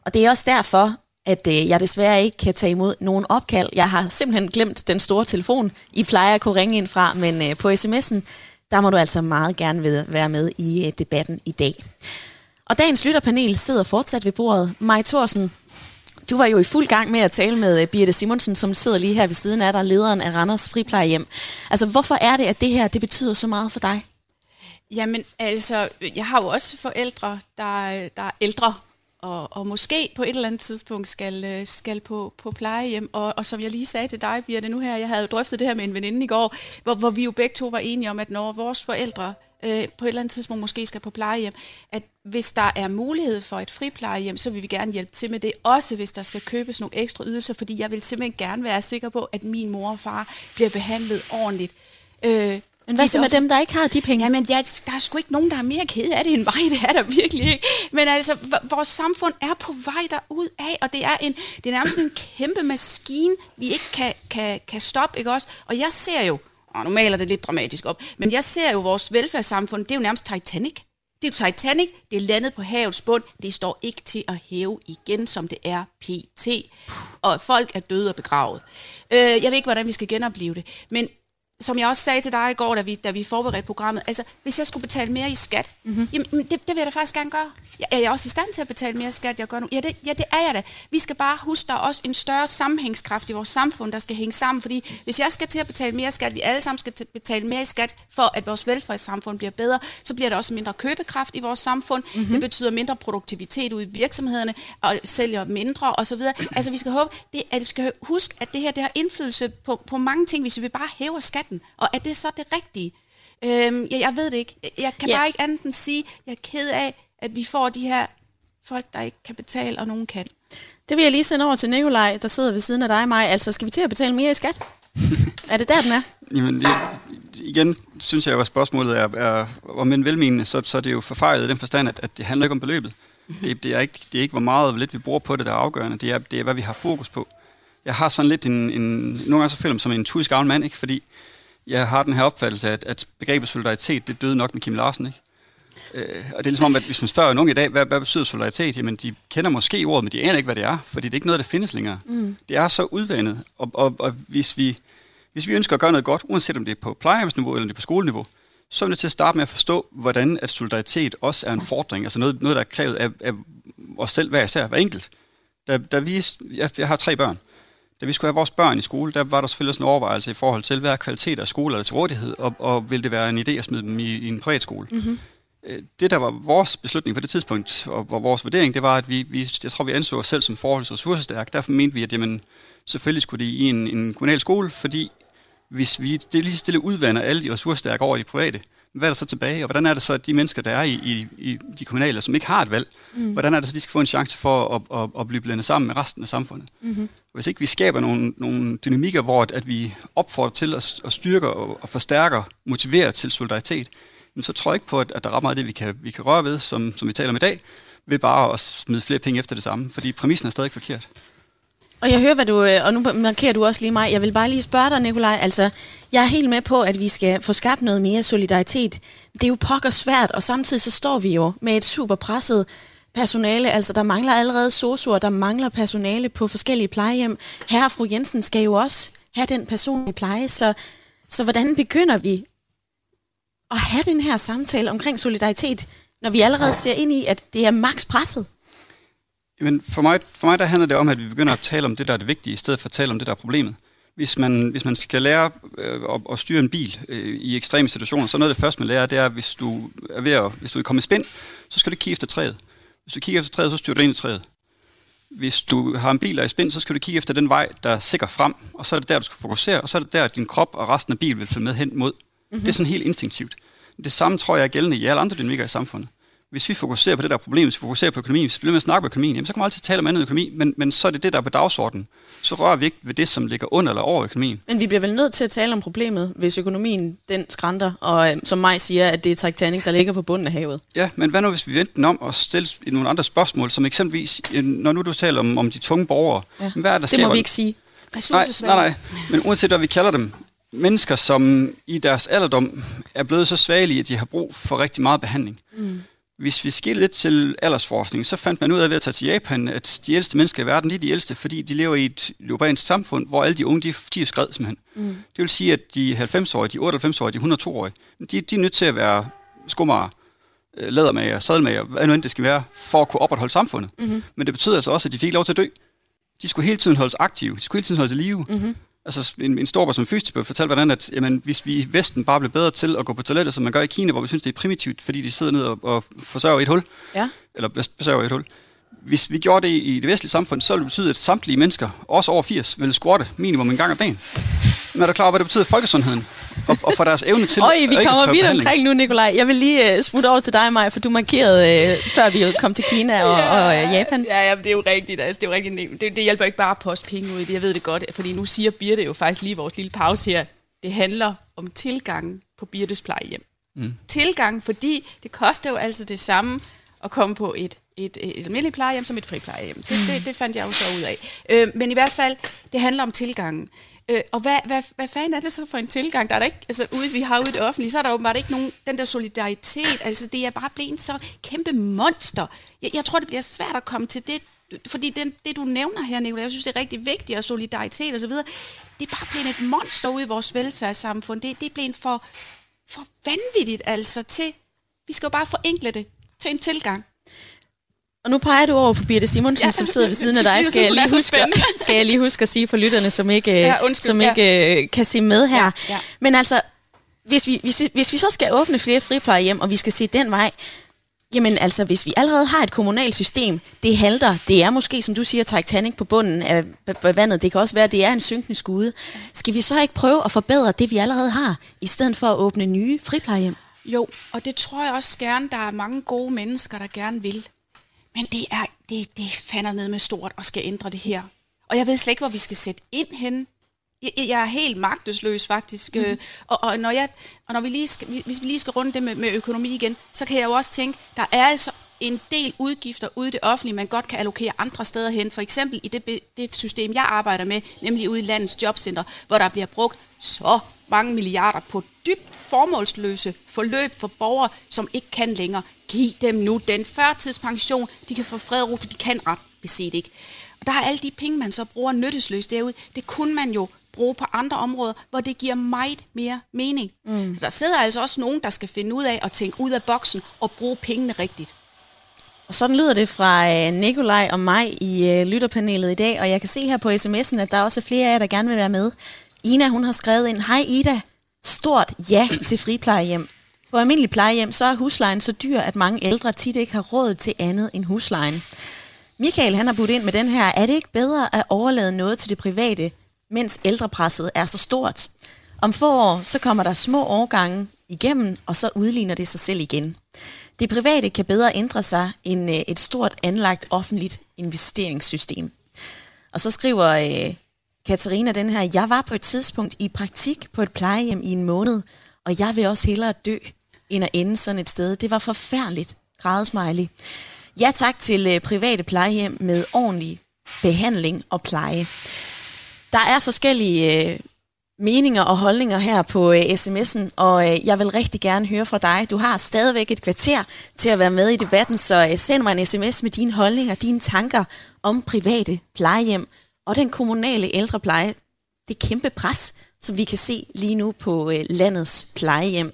Og det er også derfor, at øh, jeg desværre ikke kan tage imod nogen opkald. Jeg har simpelthen glemt den store telefon, I plejer at kunne ringe ind fra, men øh, på sms'en, der må du altså meget gerne være med i øh, debatten i dag. Og dagens lytterpanel sidder fortsat ved bordet. Maj Thorsen, du var jo i fuld gang med at tale med øh, Birte Simonsen, som sidder lige her ved siden af dig, lederen af Randers Friplejehjem. Altså, hvorfor er det, at det her det betyder så meget for dig? Jamen, altså, jeg har jo også forældre, der, der er ældre, og, og måske på et eller andet tidspunkt skal, øh, skal på, på plejehjem. Og, og som jeg lige sagde til dig, Birte, nu her, jeg havde jo drøftet det her med en veninde i går, hvor, hvor vi jo begge to var enige om, at når vores forældre øh, på et eller andet tidspunkt måske skal på plejehjem, at hvis der er mulighed for et friplejehjem, så vil vi gerne hjælpe til med det, også hvis der skal købes nogle ekstra ydelser, fordi jeg vil simpelthen gerne være sikker på, at min mor og far bliver behandlet ordentligt. Øh, men hvad så med dem, der ikke har de penge? Jamen, ja, der er sgu ikke nogen, der er mere ked af det end mig. Det er der virkelig ikke. Men altså, vores samfund er på vej derud af, og det er, en, det er nærmest en kæmpe maskine, vi ikke kan, kan, kan stoppe, ikke også? Og jeg ser jo, og nu maler det lidt dramatisk op, men jeg ser jo vores velfærdssamfund, det er jo nærmest Titanic. Det er Titanic, det er landet på havets bund, det står ikke til at hæve igen, som det er pt. Og folk er døde og begravet. Øh, jeg ved ikke, hvordan vi skal genopleve det, men som jeg også sagde til dig i går, da vi, da vi forberedte programmet, altså hvis jeg skulle betale mere i skat, mm-hmm. jamen det, det vil jeg da faktisk gerne gøre. Jeg, er jeg også i stand til at betale mere skat, jeg gør nu? Ja det, ja, det er jeg da. Vi skal bare huske, der er også en større sammenhængskraft i vores samfund, der skal hænge sammen, fordi hvis jeg skal til at betale mere skat, vi alle sammen skal betale mere i skat, for at vores velfærdssamfund bliver bedre, så bliver der også mindre købekraft i vores samfund. Mm-hmm. Det betyder mindre produktivitet ude i virksomhederne, og sælger mindre osv. Altså vi skal, håbe, det, at vi skal huske, at det her det har indflydelse på, på mange ting, hvis vi bare hæver skat skatten, og er det så det rigtige? Øhm, jeg, jeg ved det ikke. Jeg kan Ja. bare ikke andet end sige, at jeg er ked af, at vi får de her folk, der ikke kan betale, og nogen kan. Det vil jeg lige sende over til Nikolaj, der sidder ved siden af dig, mig. Altså, skal vi til at betale mere i skat? er det der, den er? Jamen, det, igen synes jeg jo, at spørgsmålet er, er om en velmenende, så, så er det jo forfejlet i den forstand, at, at det handler ikke om beløbet. Det, det, er ikke, det er ikke, hvor meget og lidt vi bruger på det, der er afgørende. Det er, det er hvad vi har fokus på. Jeg har sådan lidt en... en nogle gange så føler jeg mig som en tusisk gammel mand, ikke? fordi jeg har den her opfattelse af, at, at begrebet solidaritet, det døde nok med Kim Larsen. Ikke? Øh, og det er ligesom om, at hvis man spørger nogen i dag, hvad, hvad betyder solidaritet? Jamen, de kender måske ordet, men de aner ikke, hvad det er, fordi det er ikke noget, der findes længere. Mm. Det er så udvandet, og, og, og hvis, vi, hvis vi ønsker at gøre noget godt, uanset om det er på plejehjemsniveau eller det er på skoleniveau, så er vi nødt til at starte med at forstå, hvordan at solidaritet også er en fordring, altså noget, noget der er krævet af, af os selv hver især, hver enkelt. Da, da vi, jeg, jeg har tre børn. Da vi skulle have vores børn i skole, der var der selvfølgelig sådan en overvejelse i forhold til, hvad er kvalitet af skole er der til rådighed, og, og vil det være en idé at smide dem i, i en privatskole. Mm-hmm. Det, der var vores beslutning på det tidspunkt, og, og vores vurdering, det var, at vi, vi jeg tror, vi anså os selv som forholdsvis ressourcestærke. Derfor mente vi, at jamen, selvfølgelig skulle det i en, en kommunal skole, fordi hvis vi det lige stille udvander alle de ressourcestærke over i de private, hvad er der så tilbage? Og hvordan er det så, at de mennesker, der er i, i, i de kommunale, som ikke har et valg, mm. hvordan er det så, at de skal få en chance for at, at, at blive blandet sammen med resten af samfundet? Mm-hmm. Hvis ikke vi skaber nogle, nogle dynamikker, hvor at, at vi opfordrer til at, at styrke og, og forstærker, motiverer til solidaritet, så tror jeg ikke på, at, at der er ret meget af det, vi kan, vi kan røre ved, som, som vi taler om i dag, ved bare at smide flere penge efter det samme, fordi præmissen er stadig forkert. Og jeg hører, hvad du, øh, og nu markerer du også lige mig. Jeg vil bare lige spørge dig, Nikolaj. Altså, jeg er helt med på, at vi skal få skabt noget mere solidaritet. Det er jo pokker svært, og samtidig så står vi jo med et super presset personale. Altså, der mangler allerede sosuer, der mangler personale på forskellige plejehjem. Herre og fru Jensen skal jo også have den personlige pleje, så, så hvordan begynder vi at have den her samtale omkring solidaritet, når vi allerede ser ind i, at det er maks presset? Jamen, for mig, for mig der handler det om, at vi begynder at tale om det, der er det vigtige, i stedet for at tale om det, der er problemet. Hvis man, hvis man skal lære øh, at, at styre en bil øh, i ekstreme situationer, så noget af det første, man lærer, det er, at hvis du er ved at, hvis du er kommet i spænd, så skal du kigge efter træet. Hvis du kigger efter træet, så styrer du ind i træet. Hvis du har en bil, der er i spænd, så skal du kigge efter den vej, der er sikker frem, og så er det der, du skal fokusere, og så er det der, at din krop og resten af bilen vil følge med hen mod. Mm-hmm. Det er sådan helt instinktivt. Det samme tror jeg er gældende i alle andre dynamikker i samfundet hvis vi fokuserer på det der problem, hvis vi fokuserer på økonomien, hvis vi bliver med at snakke om økonomien, jamen, så kan man altid tale om andet økonomi, men, men så er det det, der er på dagsordenen. Så rører vi ikke ved det, som ligger under eller over økonomien. Men vi bliver vel nødt til at tale om problemet, hvis økonomien den skrænter, og øh, som mig siger, at det er Titanic, der ligger på bunden af havet. Ja, men hvad nu, hvis vi vendte den om og stille nogle andre spørgsmål, som eksempelvis, øh, når nu du taler om, om de tunge borgere, Ja. hvad er der Det skaber må vi ikke sige. Nej, nej, nej. Men uanset hvad vi kalder dem, mennesker, som i deres alderdom er blevet så svagelige, at de har brug for rigtig meget behandling. Mm. Hvis vi skiller lidt til aldersforskning, så fandt man ud af ved at tage til Japan, at de ældste mennesker i verden, de er de ældste, fordi de lever i et urbansk samfund, hvor alle de unge, de, de er skred simpelthen. Mm. Det vil sige, at de 90-årige, de 98-årige, de 102-årige, de, de er nødt til at være skummer, lædermager, sadelmager, hvad nu end det skal være, for at kunne opretholde samfundet. Mm-hmm. Men det betyder altså også, at de fik lov til at dø. De skulle hele tiden holdes aktive, de skulle hele tiden holdes i live. Mm-hmm. Altså en, en stor som fysioterapeut fortalte, hvordan at, jamen, hvis vi i Vesten bare blev bedre til at gå på toilettet, som man gør i Kina, hvor vi synes, det er primitivt, fordi de sidder ned og, og forsørger et hul, Ja. eller i et hul. Hvis vi gjorde det i det vestlige samfund, så ville det betyde, at samtlige mennesker, også over 80, ville squatte minimum en gang om dagen. Men er du klar over, hvad det betyder for folkesundheden? Og, og for deres evne til Øj, vi kommer vidt omkring nu, Nikolaj. Jeg vil lige uh, smutte over til dig, Maja, for du markerede, uh, før vi kom til Kina og, og uh, Japan. Ja, ja, det er jo rigtigt. Altså, det, er jo rigtigt. Det, det hjælper ikke bare at poste penge ud i det. Jeg ved det godt, fordi nu siger Birte jo faktisk lige vores lille pause her, det handler om tilgangen på Birtes plejehjem. Mm. Tilgang, fordi det koster jo altså det samme at komme på et, et, et almindeligt plejehjem som et friplejehjem. Det, det, det fandt jeg jo så ud af. Øh, men i hvert fald, det handler om tilgangen. Øh, og hvad, hvad, hvad fanden er det så for en tilgang? Der er der ikke, altså ude, vi har ude i det offentlige, så er der åbenbart ikke nogen, den der solidaritet. Altså det er bare blevet så kæmpe monster. Jeg, jeg tror, det bliver svært at komme til det, fordi det, det du nævner her, Nicolai, jeg synes, det er rigtig vigtigt, og solidaritet og så videre, det er bare blevet et monster ude i vores velfærdssamfund. Det, det er blevet for, for vanvittigt altså til, vi skal jo bare forenkle det til en tilgang. Og nu peger du over på Birte Simonsen, ja. Som sidder ved siden af dig. Skal jeg, lige huske, skal jeg lige huske at sige for lytterne, som ikke, Ja, ja, undskyld, som ja. ikke øh, kan se med her. Ja, ja. Men altså, hvis vi, hvis, hvis vi så skal åbne flere friplejehjem, og vi skal se den vej, Jamen altså, hvis vi allerede har et kommunalt system, det halter. Det er måske, som du siger, Titanic på bunden af vandet. Det kan også være, at det er en synkende skude. Skal vi så ikke prøve at forbedre det, vi allerede har, i stedet for at åbne nye friplejehjem? Jo, og det tror jeg også gerne, der er mange gode mennesker, der gerne vil. Men det er, det, det fander ned med stort og skal ændre det her. Og jeg ved slet ikke, hvor vi skal sætte ind hen. Jeg, jeg er helt magtesløs faktisk. Mm. Og, og, når jeg, og når vi lige skal, hvis vi lige skal runde det med, med økonomi igen, så kan jeg jo også tænke, der er altså en del udgifter ude i det offentlige, man godt kan allokere andre steder hen. For eksempel i det, det system, jeg arbejder med, nemlig ude i landets jobcenter, hvor der bliver brugt så mange milliarder på dybt formålsløse forløb for borgere, som ikke kan længere. Giv dem nu den førtidspension, de kan få fred og ro, for de kan ret beset ikke. Og der er alle de penge, man så bruger nyttesløst derude, det kunne man jo bruge på andre områder, hvor det giver meget mere mening. Mm. Så der sidder altså også nogen, der skal finde ud af at tænke ud af boksen og bruge pengene rigtigt. Og sådan lyder det fra øh, Nikolaj og mig i øh, lytterpanelet i dag, og jeg kan se her på sms'en, at der også er flere af jer, der gerne vil være med. Ina, hun har skrevet ind, Hej Ida, stort ja til friplejehjem. På almindelig plejehjem, så er huslejen så dyr, at mange ældre tit ikke har råd til andet end huslejen. Michael, han har budt ind med den her, er det ikke bedre at overlade noget til det private, mens ældrepresset er så stort? Om få år, så kommer der små årgange igennem, og så udligner det sig selv igen. Det private kan bedre ændre sig end øh, et stort anlagt offentligt investeringssystem. Og så skriver øh, Katarina den her, jeg var på et tidspunkt i praktik på et plejehjem i en måned, og jeg vil også hellere dø, end at ende sådan et sted. Det var forfærdeligt, grædesmiley. Ja tak til øh, private plejehjem med ordentlig behandling og pleje. Der er forskellige øh, meninger og holdninger her på øh, sms'en, og øh, jeg vil rigtig gerne høre fra dig. Du har stadigvæk et kvarter til at være med i debatten, så øh, send mig en sms med dine holdninger, dine tanker om private plejehjem og den kommunale ældrepleje. Det kæmpe pres, som vi kan se lige nu på øh, landets plejehjem.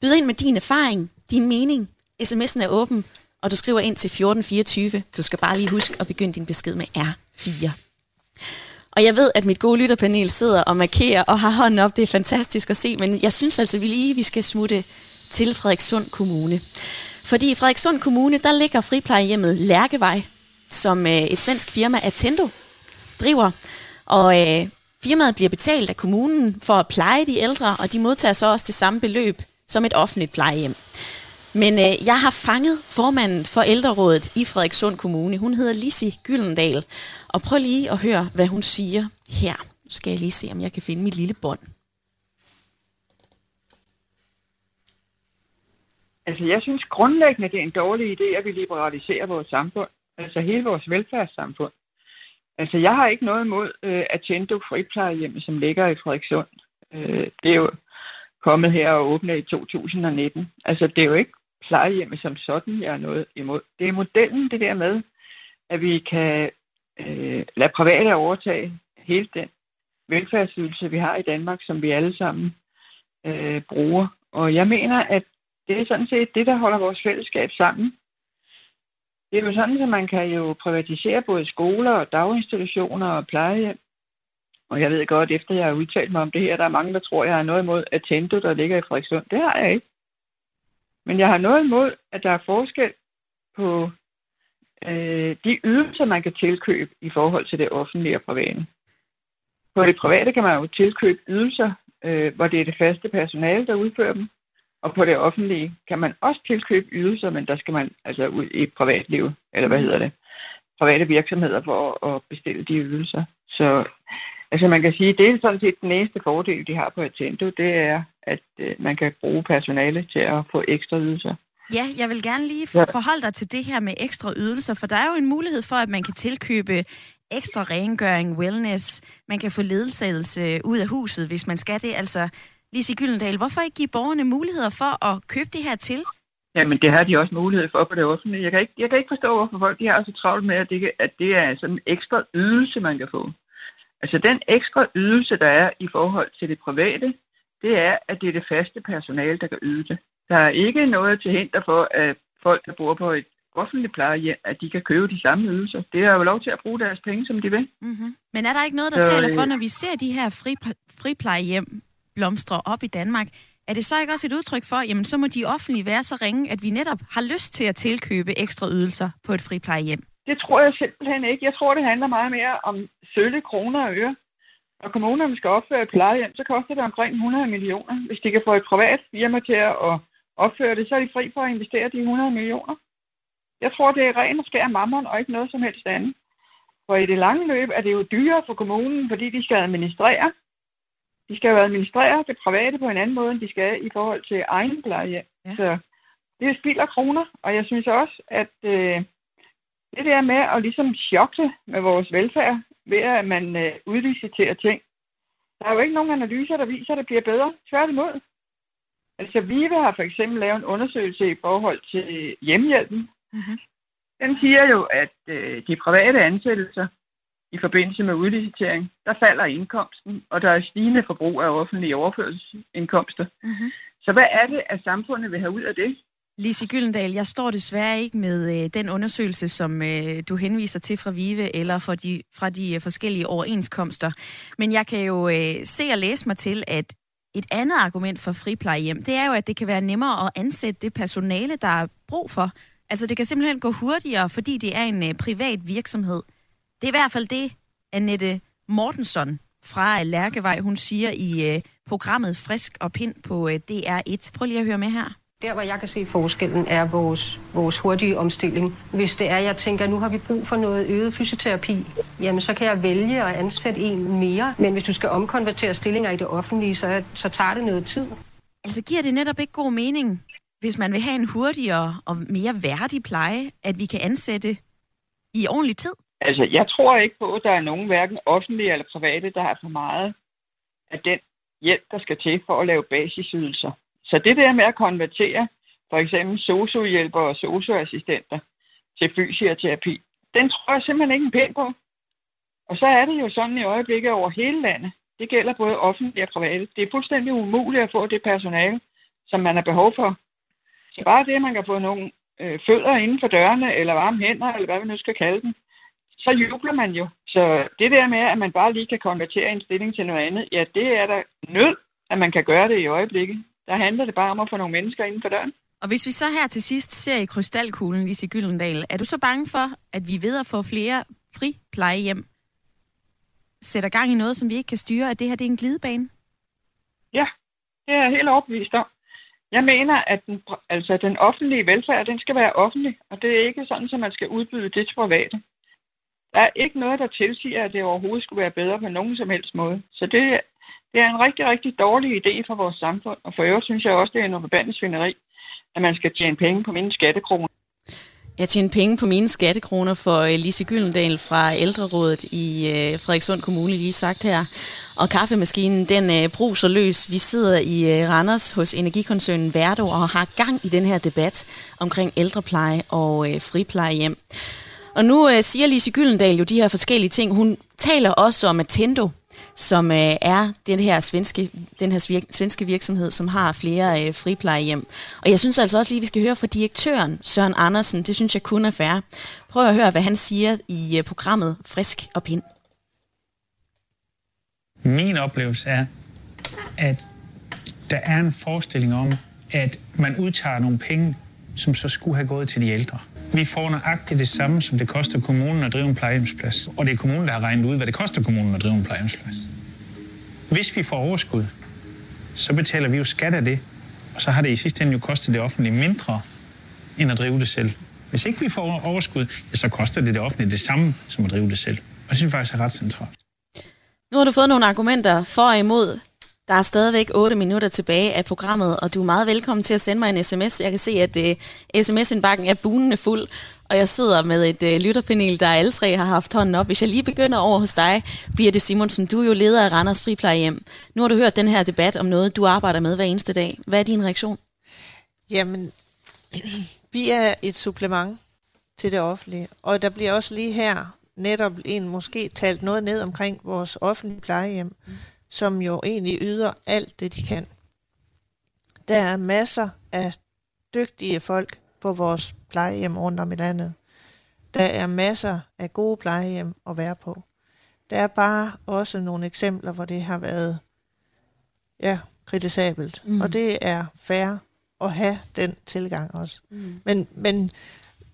Byd ind med din erfaring, din mening. SMS'en er åben, og du skriver ind til 1424. Du skal bare lige huske at begynde din besked med R4. Og jeg ved, at mit gode lytterpanel sidder og markerer og har hånden op. Det er fantastisk at se, men jeg synes altså, vi lige vi skal smutte til Frederikssund Kommune. Fordi i Frederikssund Kommune, der ligger friplejehjemmet Lærkevej, som øh, et svensk firma Attendo driver. Og øh, firmaet bliver betalt af kommunen for at pleje de ældre, og de modtager så også det samme beløb som et offentligt plejehjem. Men øh, jeg har fanget formanden for ældrerådet i Frederikssund Kommune. Hun hedder Lisi Gyllendal. Og prøv lige at høre, hvad hun siger her. Nu skal jeg lige se, om jeg kan finde mit lille bånd. Altså, jeg synes grundlæggende, det er en dårlig idé, at vi liberaliserer vores samfund. Altså hele vores velfærdssamfund. Altså, jeg har ikke noget imod øh, Attendo Friplejehjem, som ligger i Frederikssund. Øh, det er jo kommet her og åbnet i 2019. Altså, det er jo ikke plejehjemmet som sådan, jeg er noget imod. Det er modellen, det der med, at vi kan øh, lade private overtage hele den velfærdsydelse, vi har i Danmark, som vi alle sammen øh, bruger. Og jeg mener, at det er sådan set det, der holder vores fællesskab sammen. Det er jo sådan, at man kan jo privatisere både skoler og daginstitutioner og plejehjem. Og jeg ved godt, efter jeg har udtalt mig om det her, der er mange, der tror, jeg har noget imod Attendo, der ligger i Frederikssund. Det har jeg ikke. Men jeg har noget imod, at der er forskel på øh, de ydelser, man kan tilkøbe i forhold til det offentlige og private. På det private kan man jo tilkøbe ydelser, øh, hvor det er det faste personale, der udfører dem. Og på det offentlige kan man også tilkøbe ydelser, men der skal man altså ud i privatliv, eller hvad mm. hedder det, private virksomheder for at bestille de ydelser. Så altså man kan sige, det er sådan set den eneste fordel, de har på Attendo, det er, at øh, man kan bruge personale til at få ekstra ydelser. Ja, jeg vil gerne lige forholde dig til det her med ekstra ydelser, for der er jo en mulighed for, at man kan tilkøbe ekstra rengøring, wellness, man kan få ledsagelse ud af huset, hvis man skal det. Altså, Lise Gyldendal, hvorfor ikke give borgerne muligheder for at købe det her til? Jamen, det har de også mulighed for på det offentlige. Jeg kan ikke, jeg kan ikke forstå, hvorfor folk de har så travlt med, at det, at det er sådan en ekstra ydelse, man kan få. Altså, den ekstra ydelse, der er i forhold til det private, det er, at det er det faste personale, der kan yde det. Der er ikke noget til hinder for, at folk, der bor på et offentligt plejehjem, at de kan købe de samme ydelser. Det er jo lov til at bruge deres penge, som de vil. Mm-hmm. Men er der ikke noget, der Så, taler for, øh, når vi ser de her fri, friplejehjem blomstre op i Danmark, er det så ikke også et udtryk for, jamen så må de offentlige være så ringe, at vi netop har lyst til at tilkøbe ekstra ydelser på et friplejehjem? Det tror jeg simpelthen ikke. Jeg tror, det handler meget mere om sølle kroner og øre. Når kommunerne skal opføre et plejehjem, så koster det omkring 100 millioner. Hvis de kan få et privat firma til at opføre det, så er de fri for at investere de 100 millioner. Jeg tror, det er ren og skær mammon og ikke noget som helst andet. For i det lange løb er det jo dyrere for kommunen, fordi de skal administrere. De skal jo administrere det private på en anden måde, end de skal i forhold til egen plejehjem. Ja. Så det er spild af kroner, og jeg synes også, at øh, det der med at ligesom chokke med vores velfærd, ved at man øh, udliciterer ting. Der er jo ikke nogen analyser, der viser, at det bliver bedre. Tværtimod. Altså, VIVE har for eksempel lavet en undersøgelse i forhold til hjemmehjælpen. Mm-hmm. Den siger jo, at øh, de private ansættelser i forbindelse med udlicitering, der falder indkomsten, og der er stigende forbrug af offentlige overførselsindkomster. Mm-hmm. Så hvad er det, at samfundet vil have ud af det? Lise Gyldendal, jeg står desværre ikke med øh, den undersøgelse, som øh, du henviser til fra VIVE eller fra de, fra de øh, forskellige overenskomster. Men jeg kan jo øh, se og læse mig til, at et andet argument for friplejehjem, det er jo, at det kan være nemmere at ansætte det personale, der er brug for. Altså det kan simpelthen gå hurtigere, fordi det er en øh, privat virksomhed. Det er i hvert fald det, Annette Mortensen fra øh, Lærkevej, hun siger i øh, programmet Frisk og Pind på øh, DR1. Prøv lige at høre med her. Der, hvor jeg kan se forskellen, er vores, vores hurtige omstilling. Hvis det er, jeg tænker, nu har vi brug for noget øget fysioterapi, jamen så kan jeg vælge at ansætte en mere. Men hvis du skal omkonvertere stillinger i det offentlige, så, så tager det noget tid. Altså giver det netop ikke god mening, hvis man vil have en hurtigere og mere værdig pleje, at vi kan ansætte i ordentlig tid? Altså, jeg tror ikke på, at der er nogen, hverken offentlige eller private, der har for meget af den hjælp, der skal til for at lave basisydelser. Så det der med at konvertere for eksempel sociohjælper og socioassistenter til fysioterapi, den tror jeg simpelthen ikke en pæn på. Og så er det jo sådan i øjeblikket over hele landet. Det gælder både offentlige og private. Det er fuldstændig umuligt at få det personale, som man har behov for. Så bare det, at man kan få nogle øh, fødder inden for dørene, eller varme hænder, eller hvad vi nu skal kalde dem, så jubler man jo. Så det der med, at man bare lige kan konvertere en stilling til noget andet, ja, det er der nød, at man kan gøre det i øjeblikket. Der handler det bare om at få nogle mennesker inden for døren. Og hvis vi så her til sidst ser i krystalkuglen, Lise Gyldendal, er du så bange for, at vi ved at få flere fri plejehjem, sætter gang i noget, som vi ikke kan styre, at det her det er en glidebane? Ja, det er jeg helt overbevist om. Jeg mener, at den, altså, den offentlige velfærd, den skal være offentlig, og det er ikke sådan, at man skal udbyde det til private. Der er ikke noget, der tilsiger, at det overhovedet skulle være bedre på nogen som helst måde. Så det, det er en rigtig, rigtig dårlig idé for vores samfund, og for øvrigt synes jeg også, det er noget forbandet svineri, at man skal tjene penge på mine skattekroner. Jeg tjener penge på mine skattekroner for øh, Lise Gyldendal fra Ældrerådet i øh, Frederikssund Kommune, lige sagt her. Og kaffemaskinen, den øh, bruser løs. Vi sidder i Randers hos Energikoncernen Verdo og har gang i den her debat omkring ældrepleje og friplejehjem. Og nu siger Lise Gyldendal jo de her forskellige ting. Hun taler også om at Tendo som øh, er den her svenske, den her svir- svenske virksomhed, som har flere øh, friplejehjem. Og jeg synes altså også lige, vi skal høre fra direktøren Søren Andersen. Det synes jeg kun er fair. Prøv at høre, hvad han siger i øh, programmet Frisk og Pind. Min oplevelse er, at der er en forestilling om, at man udtager nogle penge, som så skulle have gået til de ældre. Vi får nøjagtigt det samme, som det koster kommunen at drive en plejehjemsplads. Og det er kommunen, der har regnet ud, hvad det koster kommunen at drive en plejehjemsplads. Hvis vi får overskud, så betaler vi jo skat af det. Og så har det i sidste ende jo kostet det offentlige mindre, end at drive det selv. Hvis ikke vi får overskud, ja, så koster det det offentlige det samme, som at drive det selv. Og det synes jeg faktisk er ret centralt. Nu har du fået nogle argumenter for og imod. Der er stadigvæk 8 minutter tilbage af programmet, og du er meget velkommen til at sende mig en sms. Jeg kan se, at uh, sms-indbakken er bunende fuld, og jeg sidder med et uh, lytterpanel, der alle tre har haft hånden op. Hvis jeg lige begynder over hos dig, Birte Simonsen, du er jo leder af Randers Friplejehjem. Nu har du hørt den her debat om noget, du arbejder med hver eneste dag. Hvad er din reaktion? Jamen, vi er et supplement til det offentlige, og der bliver også lige her netop en måske talt noget ned omkring vores offentlige plejehjem. Mm som jo egentlig yder alt det, de kan. Der er masser af dygtige folk på vores plejehjem rundt om i landet. Der er masser af gode plejehjem at være på. Der er bare også nogle eksempler, hvor det har været ja, kritisabelt. Mm. Og det er fair at have den tilgang også. Mm. Men, men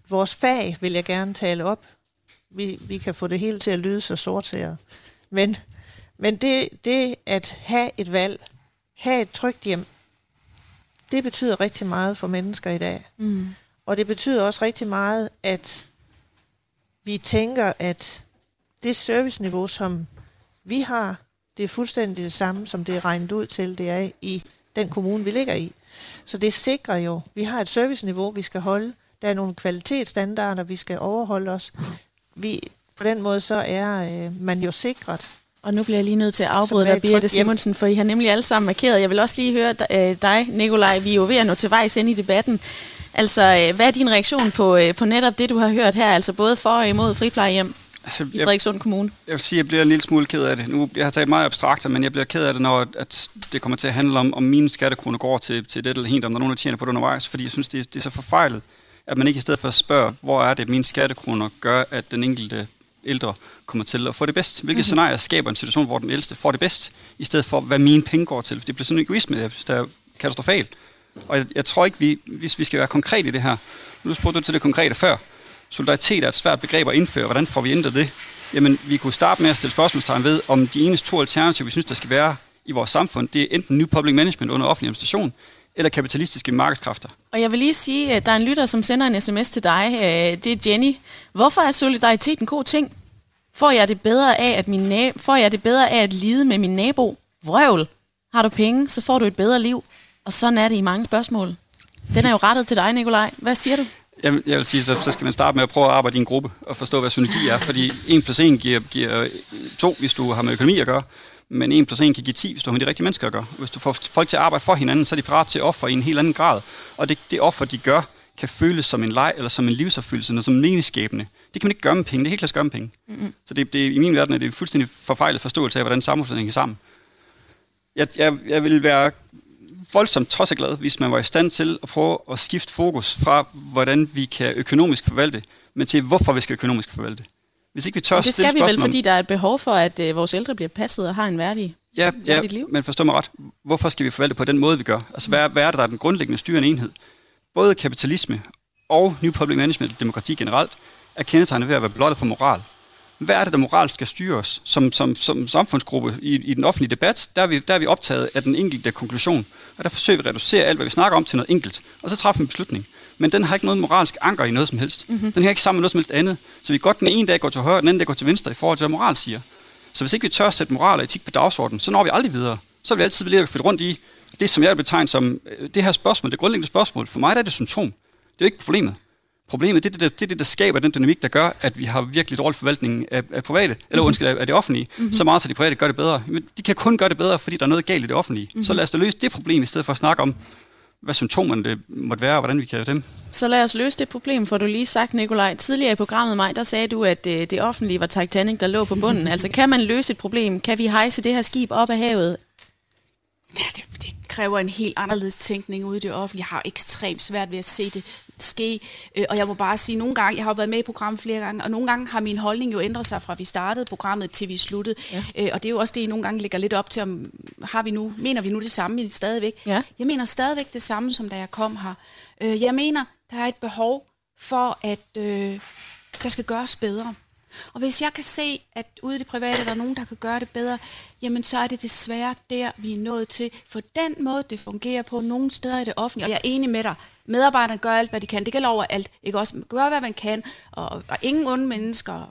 vores fag vil jeg gerne tale op. Vi, vi kan få det hele til at lyde så sorteret. Men, men det, det at have et valg, have et trygt hjem, det betyder rigtig meget for mennesker i dag. Mm. Og det betyder også rigtig meget, at vi tænker, at det serviceniveau, som vi har, det er fuldstændig det samme, som det er regnet ud til, det er i den kommune, vi ligger i. Så det sikrer jo, vi har et serviceniveau, vi skal holde. Der er nogle kvalitetsstandarder, vi skal overholde os. Vi, på den måde så er øh, man jo sikret. Og nu bliver jeg lige nødt til at afbryde dig, Birte Simonsen, for I har nemlig alle sammen markeret. Jeg vil også lige høre øh, dig, Nikolaj. Vi er jo ved at nå til vejs ind i debatten. Altså, øh, hvad er din reaktion på, øh, på netop det, du har hørt her, altså både for og imod friplejehjem? altså, i Frederikssund Kommune? Jeg vil sige, at jeg bliver en lille smule ked af det. Nu, jeg har taget meget abstrakt, men jeg bliver ked af det, når at det kommer til at handle om, om mine skattekroner går til, til det eller helt, om der er nogen, der tjener på det undervejs, fordi jeg synes, det, det er så forfejlet, at man ikke i stedet for at spørge, hvor er det, at mine skattekroner gør, at den enkelte ældre kommer til at få det bedst. Hvilke mm-hmm. scenarier skaber en situation, hvor den ældste får det bedst, i stedet for, hvad mine penge går til. Det bliver sådan en egoisme, jeg synes, der er katastrofalt. Og jeg, jeg tror ikke, vi, hvis vi skal være konkrete i det her, nu spurgte du til det konkrete før, solidaritet er et svært begreb at indføre. Hvordan får vi ændret det? Jamen, vi kunne starte med at stille spørgsmålstegn ved, om de eneste to alternativer, vi synes, der skal være i vores samfund, det er enten new public management under offentlig administration, eller kapitalistiske markedskræfter. Og jeg vil lige sige, at der er en lytter, som sender en sms til dig. Øh, det er Jenny. Hvorfor er solidaritet en god ting? Får jeg det bedre af at, min nab- får jeg det bedre af at lide med min nabo? Vrøvl. Har du penge, så får du et bedre liv. Og sådan er det i mange spørgsmål. Den er jo rettet til dig, Nikolaj. Hvad siger du? Jeg, jeg vil sige, så, så skal man starte med at prøve at arbejde i en gruppe og forstå, hvad synergi er. Fordi 1 plus 1 giver, giver 2, hvis du har med økonomi at gøre. Men 1 plus 1 kan give 10, hvis du har med de rigtige mennesker at gøre. Hvis du får folk til at arbejde for hinanden, så er de parat til at ofre i en helt anden grad. Og det, det offer, de gør, kan føles som en leg eller som en livsopfyldelse, eller som en meningsskabende. Det kan man ikke gøre med penge. Det er helt klart gøre med penge. Mm-hmm. Så det, det, i min verden er det en fuldstændig forfejlet forståelse af, hvordan samfundet hænger sammen. Jeg, jeg, jeg vil være voldsomt tosseglad, hvis man var i stand til at prøve at skifte fokus fra, hvordan vi kan økonomisk forvalte, men til, hvorfor vi skal økonomisk forvalte. Hvis ikke vi tør det skal vi vel, fordi der er et behov for, at øh, vores ældre bliver passet og har en værdig, ja, ja, liv. men forstå mig ret. Hvorfor skal vi forvalte på den måde, vi gør? Altså, hvad, hvad er det, der er den grundlæggende styrende enhed? Både kapitalisme og New Public Management, demokrati generelt, er kendetegnet ved at være blottet for moral hvad er det, der moralsk skal styre os som, som, som samfundsgruppe i, i den offentlige debat? Der er, vi, der er vi optaget af den enkelte konklusion, og der forsøger vi at reducere alt, hvad vi snakker om, til noget enkelt, og så træffer vi en beslutning. Men den har ikke noget moralsk anker i noget som helst. Mm-hmm. Den har ikke sammen med noget som helst andet. Så vi godt den ene dag går til højre, den anden dag går til venstre i forhold til, hvad moral siger. Så hvis ikke vi tør at sætte moral og etik på dagsordenen, så når vi aldrig videre. Så vil vi altid blive rundt i det, som jeg vil betegne som øh, det her spørgsmål, det grundlæggende spørgsmål. For mig der er det symptom. Det er jo ikke problemet. Problemet det er det, det, det, der skaber den dynamik, der gør, at vi har virkelig dårlig forvaltning af, af private, eller mm-hmm. undskyld, af det offentlige, mm-hmm. så meget, så de private gør det bedre. Men de kan kun gøre det bedre, fordi der er noget galt i det offentlige. Mm-hmm. Så lad os da løse det problem, i stedet for at snakke om, hvad symptomerne det måtte være, og hvordan vi kan dem. Så lad os løse det problem, for du lige sagt, Nikolaj. Tidligere i programmet mig, der sagde du, at det, øh, det offentlige var Titanic, der lå på bunden. altså, kan man løse et problem? Kan vi hejse det her skib op af havet? Ja, det, det kræver en helt anderledes tænkning ude i det offentlige. Jeg har ekstremt svært ved at se det ske. Øh, og jeg må bare sige, nogle gange, jeg har været med i programmet flere gange, og nogle gange har min holdning jo ændret sig fra vi startede programmet til vi sluttede. Ja. Øh, og det er jo også det, I nogle gange ligger lidt op til, om har vi nu, mener vi nu det samme stadigvæk? Ja. Jeg mener stadigvæk det samme, som da jeg kom her. Øh, jeg mener, der er et behov for, at øh, der skal gøres bedre. Og hvis jeg kan se, at ude i det private, der er nogen, der kan gøre det bedre, jamen så er det desværre der, vi er nået til. For den måde, det fungerer på nogle steder i det offentlige, og jeg er enig med dig, medarbejderne gør alt, hvad de kan. Det gælder over alt. Ikke også? Gør, hvad man kan. Og, og ingen onde mennesker,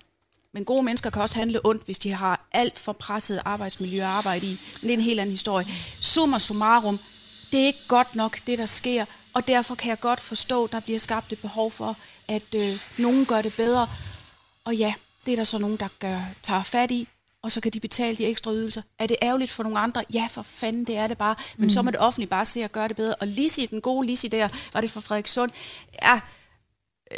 men gode mennesker kan også handle ondt, hvis de har alt for presset arbejdsmiljø at arbejde i. Men det er en helt anden historie. Summa summarum, det er ikke godt nok, det der sker. Og derfor kan jeg godt forstå, at der bliver skabt et behov for, at øh, nogen gør det bedre. Og ja, det er der så nogen, der gør, tager fat i, og så kan de betale de ekstra ydelser. Er det ærgerligt for nogle andre? Ja, for fanden, det er det bare. Men mm. så må det offentlige bare se at gøre det bedre. Og Lisi, den gode Lisi der, var det for Frederikssund, ja, øh,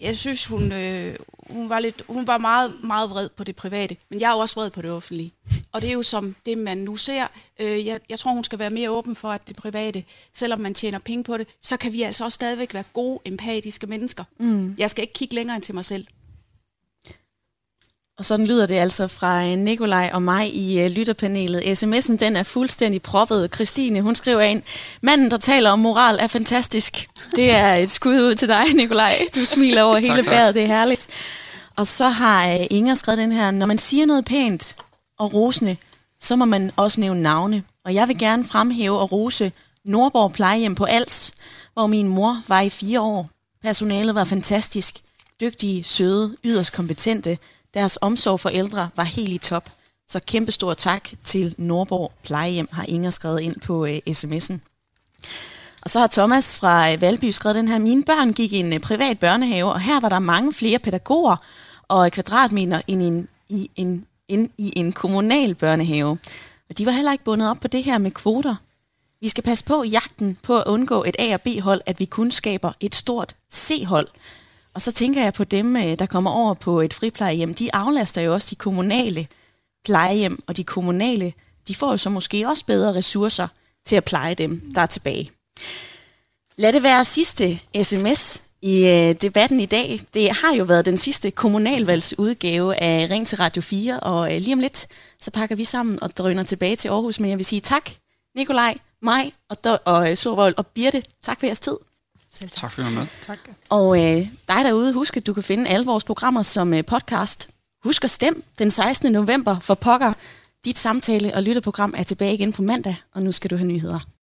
jeg synes, hun, øh, hun, var lidt, hun var meget, meget vred på det private, men jeg er også vred på det offentlige. Og det er jo som det, man nu ser. Øh, jeg, jeg tror, hun skal være mere åben for, at det private, selvom man tjener penge på det, så kan vi altså også stadigvæk være gode, empatiske mennesker. Mm. Jeg skal ikke kigge længere end til mig selv. Og sådan lyder det altså fra øh, Nikolaj og mig i uh, lytterpanelet. SMS'en den er fuldstændig proppet. Christine, hun skriver ind, manden, der taler om moral, er fantastisk. Det er et skud ud til dig, Nikolaj. Du smiler over hele tak, tak. bæret, det er herligt. Og så har uh, Inger skrevet den her, når man siger noget pænt og rosende, så må man også nævne navne. Og jeg vil gerne fremhæve og rose Nordborg plejehjem på Als, hvor min mor var i fire år. Personalet var fantastisk. Dygtige, søde, yderst kompetente. Deres omsorg for ældre var helt i top. Så kæmpe stor tak til Norborg Plejehjem, har Inger skrevet ind på øh, sms'en. Og så har Thomas fra øh, Valby skrevet den her, mine børn gik i en øh, privat børnehave, og her var der mange flere pædagoger og øh, kvadratmeter end, en, i, en, end i en kommunal børnehave. Og de var heller ikke bundet op på det her med kvoter. Vi skal passe på jagten på at undgå et A- og B-hold, at vi kun skaber et stort C-hold. Og så tænker jeg på dem, øh, der kommer over på et friplejehjem. De aflaster jo også de kommunale plejehjem, og de kommunale, de får jo så måske også bedre ressourcer til at pleje dem, der er tilbage. Lad det være sidste sms i øh, debatten i dag. Det har jo været den sidste kommunalvalgsudgave af Ring til Radio 4, og øh, lige om lidt, så pakker vi sammen og drøner tilbage til Aarhus. Men jeg vil sige tak, Nikolaj, mig og, og øh, Sorvold og Birte. Tak for jeres tid. Selv tak. tak for at med. Tak. Og øh, dig derude, husk at du kan finde alle vores programmer som øh, podcast. Husk at stemme den 16. november for pokker. Dit samtale- og lytterprogram er tilbage igen på mandag, og nu skal du have nyheder.